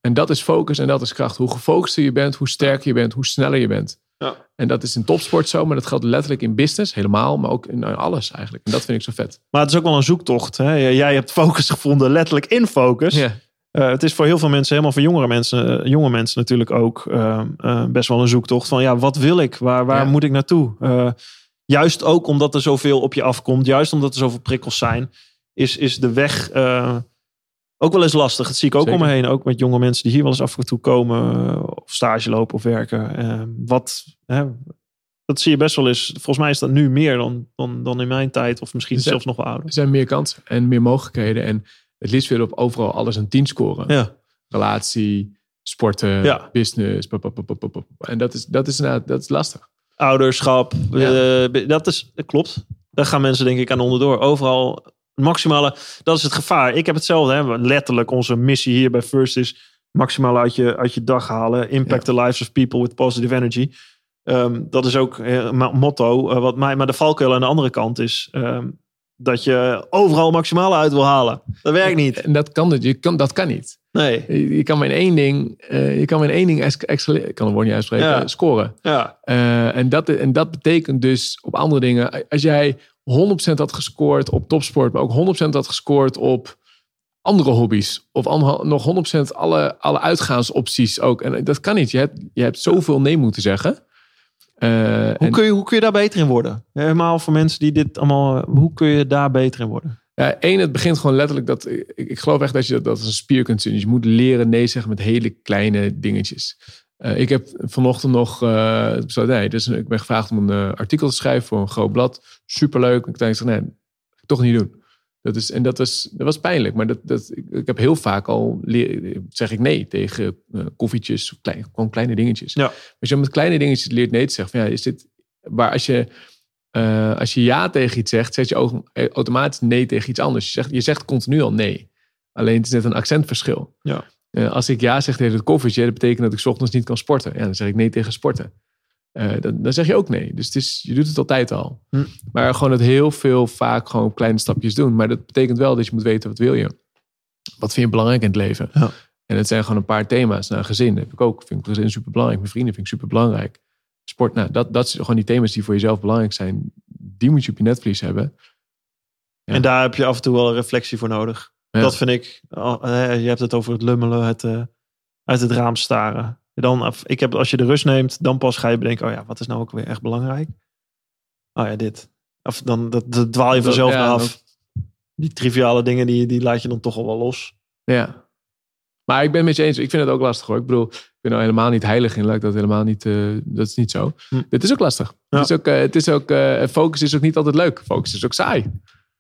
En dat is focus en dat is kracht. Hoe gefocuster je bent, hoe sterker je bent, hoe sneller je bent. Ja. En dat is in topsport zo, maar dat geldt letterlijk in business helemaal, maar ook in alles eigenlijk. En dat vind ik zo vet. Maar het is ook wel een zoektocht. Hè? Jij hebt focus (laughs) gevonden, letterlijk in focus. Ja, Eh, het is voor heel veel mensen, helemaal voor jongere mensen, eh, jonge mensen natuurlijk ook eh, eh, best wel een zoektocht van ja, wat wil ik? Waar, waar Ja. moet ik naartoe? Juist ook omdat er zoveel op je afkomt, juist omdat er zoveel prikkels zijn, is, is de weg ook wel eens lastig. Dat zie ik ook Zeker. om me heen, ook met jonge mensen die hier wel eens af en toe komen, eh, of stage lopen of werken. Eh, wat, hè, dat zie je best wel eens. Volgens mij is dat nu meer dan, dan, dan in mijn tijd, of misschien zelfs nog wel ouder. er zijn meer kansen en meer mogelijkheden. En het liefst willen op overal alles een 10 scoren. Ja, Relatie, sporten, Ja. business. pop, pop, pop, pop, pop. En dat is, dat is, inderdaad- dat is lastig. ouderschap. Ja. eh, dat, is, dat klopt. Daar gaan mensen denk ik aan onderdoor. Overal maximale. Dat is het gevaar. Ik heb hetzelfde. Hè. Letterlijk onze missie hier bij First is maximaal uit je, uit je dag halen. Impact the lives of people with positive energy. Ehm, dat is ook eh, een motto. eh, wat mij, maar de valkuil aan de andere kant is ehm, dat je overal maximaal uit wil halen. Dat werkt niet. En dat kan, je kan, dat kan niet. Nee. Je, je kan maar in één ding, eh, je kan maar in één ding ex- excelleren. Ik kan het woord niet uitspreken, Ja. eh, scoren. Ja. Eh, en, dat, en dat betekent dus op andere dingen. Als jij 100% had gescoord op topsport, maar ook 100% had gescoord op andere hobby's. Of nog 100% alle, alle uitgaansopties ook. En dat kan niet. Je hebt, je hebt zoveel nee moeten zeggen. Eh, Hoe, en, kun je, hoe kun je daar beter in worden? Helemaal voor mensen die dit allemaal. Hoe kun je daar beter in worden? ja, één, het begint gewoon letterlijk dat. Ik, ik geloof echt dat je dat, dat als een spier kunt zien. Dus je moet leren nee zeggen met hele kleine dingetjes. Eh, ik heb vanochtend nog eh, nee, dus ik ben gevraagd om een eh, artikel te schrijven voor een groot blad. Superleuk. Ik denk, nee, ga ik toch niet doen. Dat, is, en dat, was, dat was pijnlijk. Maar dat, dat, ik, ik heb heel vaak al, leer, zeg ik nee tegen koffietjes, klein, gewoon kleine dingetjes. Ja. Als je met kleine dingetjes leert nee te zeggen, van ja, is dit, waar als je, als je ja tegen iets zegt, zet je ook automatisch nee tegen iets anders. Je zegt, je zegt continu al nee. Alleen het is net een accentverschil. Ja. Eh, als ik ja zeg tegen het koffietje, dat betekent dat ik 's ochtends niet kan sporten. Ja, dan zeg ik nee tegen sporten. Eh, dan, dan zeg je ook nee. Dus het is, je doet het altijd al. Hm. Maar gewoon het heel veel vaak gewoon kleine stapjes doen. Maar dat betekent wel dat je moet weten wat wil je. Wat vind je belangrijk in het leven? Ja. En het zijn gewoon een paar thema's. Nou, gezin heb ik ook. Vind ik gezin super belangrijk. Mijn vrienden vind ik super belangrijk. Sport, nou, dat, dat zijn gewoon die thema's die voor jezelf belangrijk zijn. Die moet je op je netvlies hebben. Ja. En daar heb je af en toe wel een reflectie voor nodig. Ja. Dat vind ik. oh, eh, Je hebt het over het lummelen, het eh, uit het raam staren. Dan, ik heb, als je de rust neemt, dan pas ga je bedenken: oh ja, wat is nou ook weer echt belangrijk? Oh ja, dit. Of dan dat, dat dwaal je vanzelf ja, af. Die triviale dingen, die, die laat je dan toch al wel los. Ja. Maar ik ben het met je eens. Ik vind het ook lastig hoor. Ik bedoel, ik ben er helemaal niet heilig in. Laat ik dat helemaal niet. eh, dat is niet zo. Hm. Dit is ook lastig. Ja. Het is ook, het is ook focus is ook niet altijd leuk. Focus is ook saai.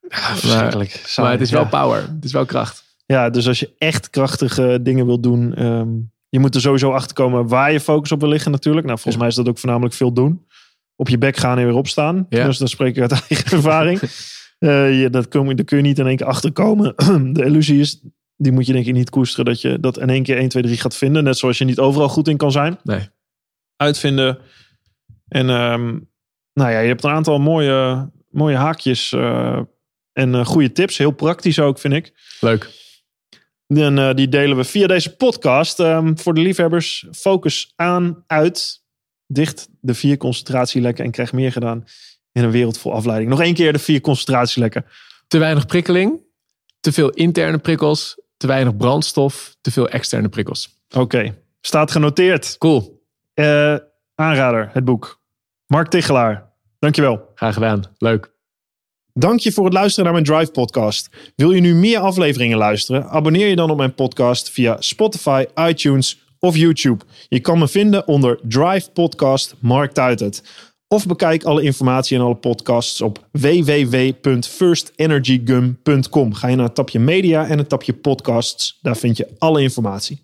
Verschrikkelijk. maar het is wel Ja. power. Het is wel kracht. Ja, dus als je echt krachtige dingen wil doen, ehm, je moet er sowieso achter komen waar je focus op wil liggen natuurlijk. Nou, volgens Ja. mij is dat ook voornamelijk veel doen. Op je bek gaan en weer opstaan. Ja. Dus dan spreek ik uit (laughs) eigen ervaring. (laughs) Eh, je, dat kun, daar kun je niet in één keer achter komen. (clears throat) De illusie is, die moet je denk ik niet koesteren, dat je dat in één keer 1, 2, 3 gaat vinden. Net zoals je niet overal goed in kan zijn. Nee. Uitvinden. En ehm, nou ja, je hebt een aantal mooie, mooie haakjes eh, en eh, goede tips. Heel praktisch ook, vind ik. Leuk. En eh, die delen we via deze podcast. Ehm, voor de liefhebbers, focus aan, uit, dicht de vier concentratielekken en krijg meer gedaan in een wereld vol afleiding. Nog één keer de vier concentratielekken. Te weinig prikkeling. Te veel interne prikkels. Te weinig brandstof. Te veel externe prikkels. Oké, staat genoteerd. Cool. Eh, aanrader, het boek. Mark Tichelaar, dankjewel. Graag gedaan. Leuk. Dank je voor het luisteren naar mijn Drive podcast. Wil je nu meer afleveringen luisteren? Abonneer je dan op mijn podcast via Spotify, iTunes of YouTube. Je kan me vinden onder Drive Podcast Mark Tuitert. Of bekijk alle informatie en alle podcasts op www.firstenergygum.com. Ga je naar het tapje media en het tapje podcasts. Daar vind je alle informatie.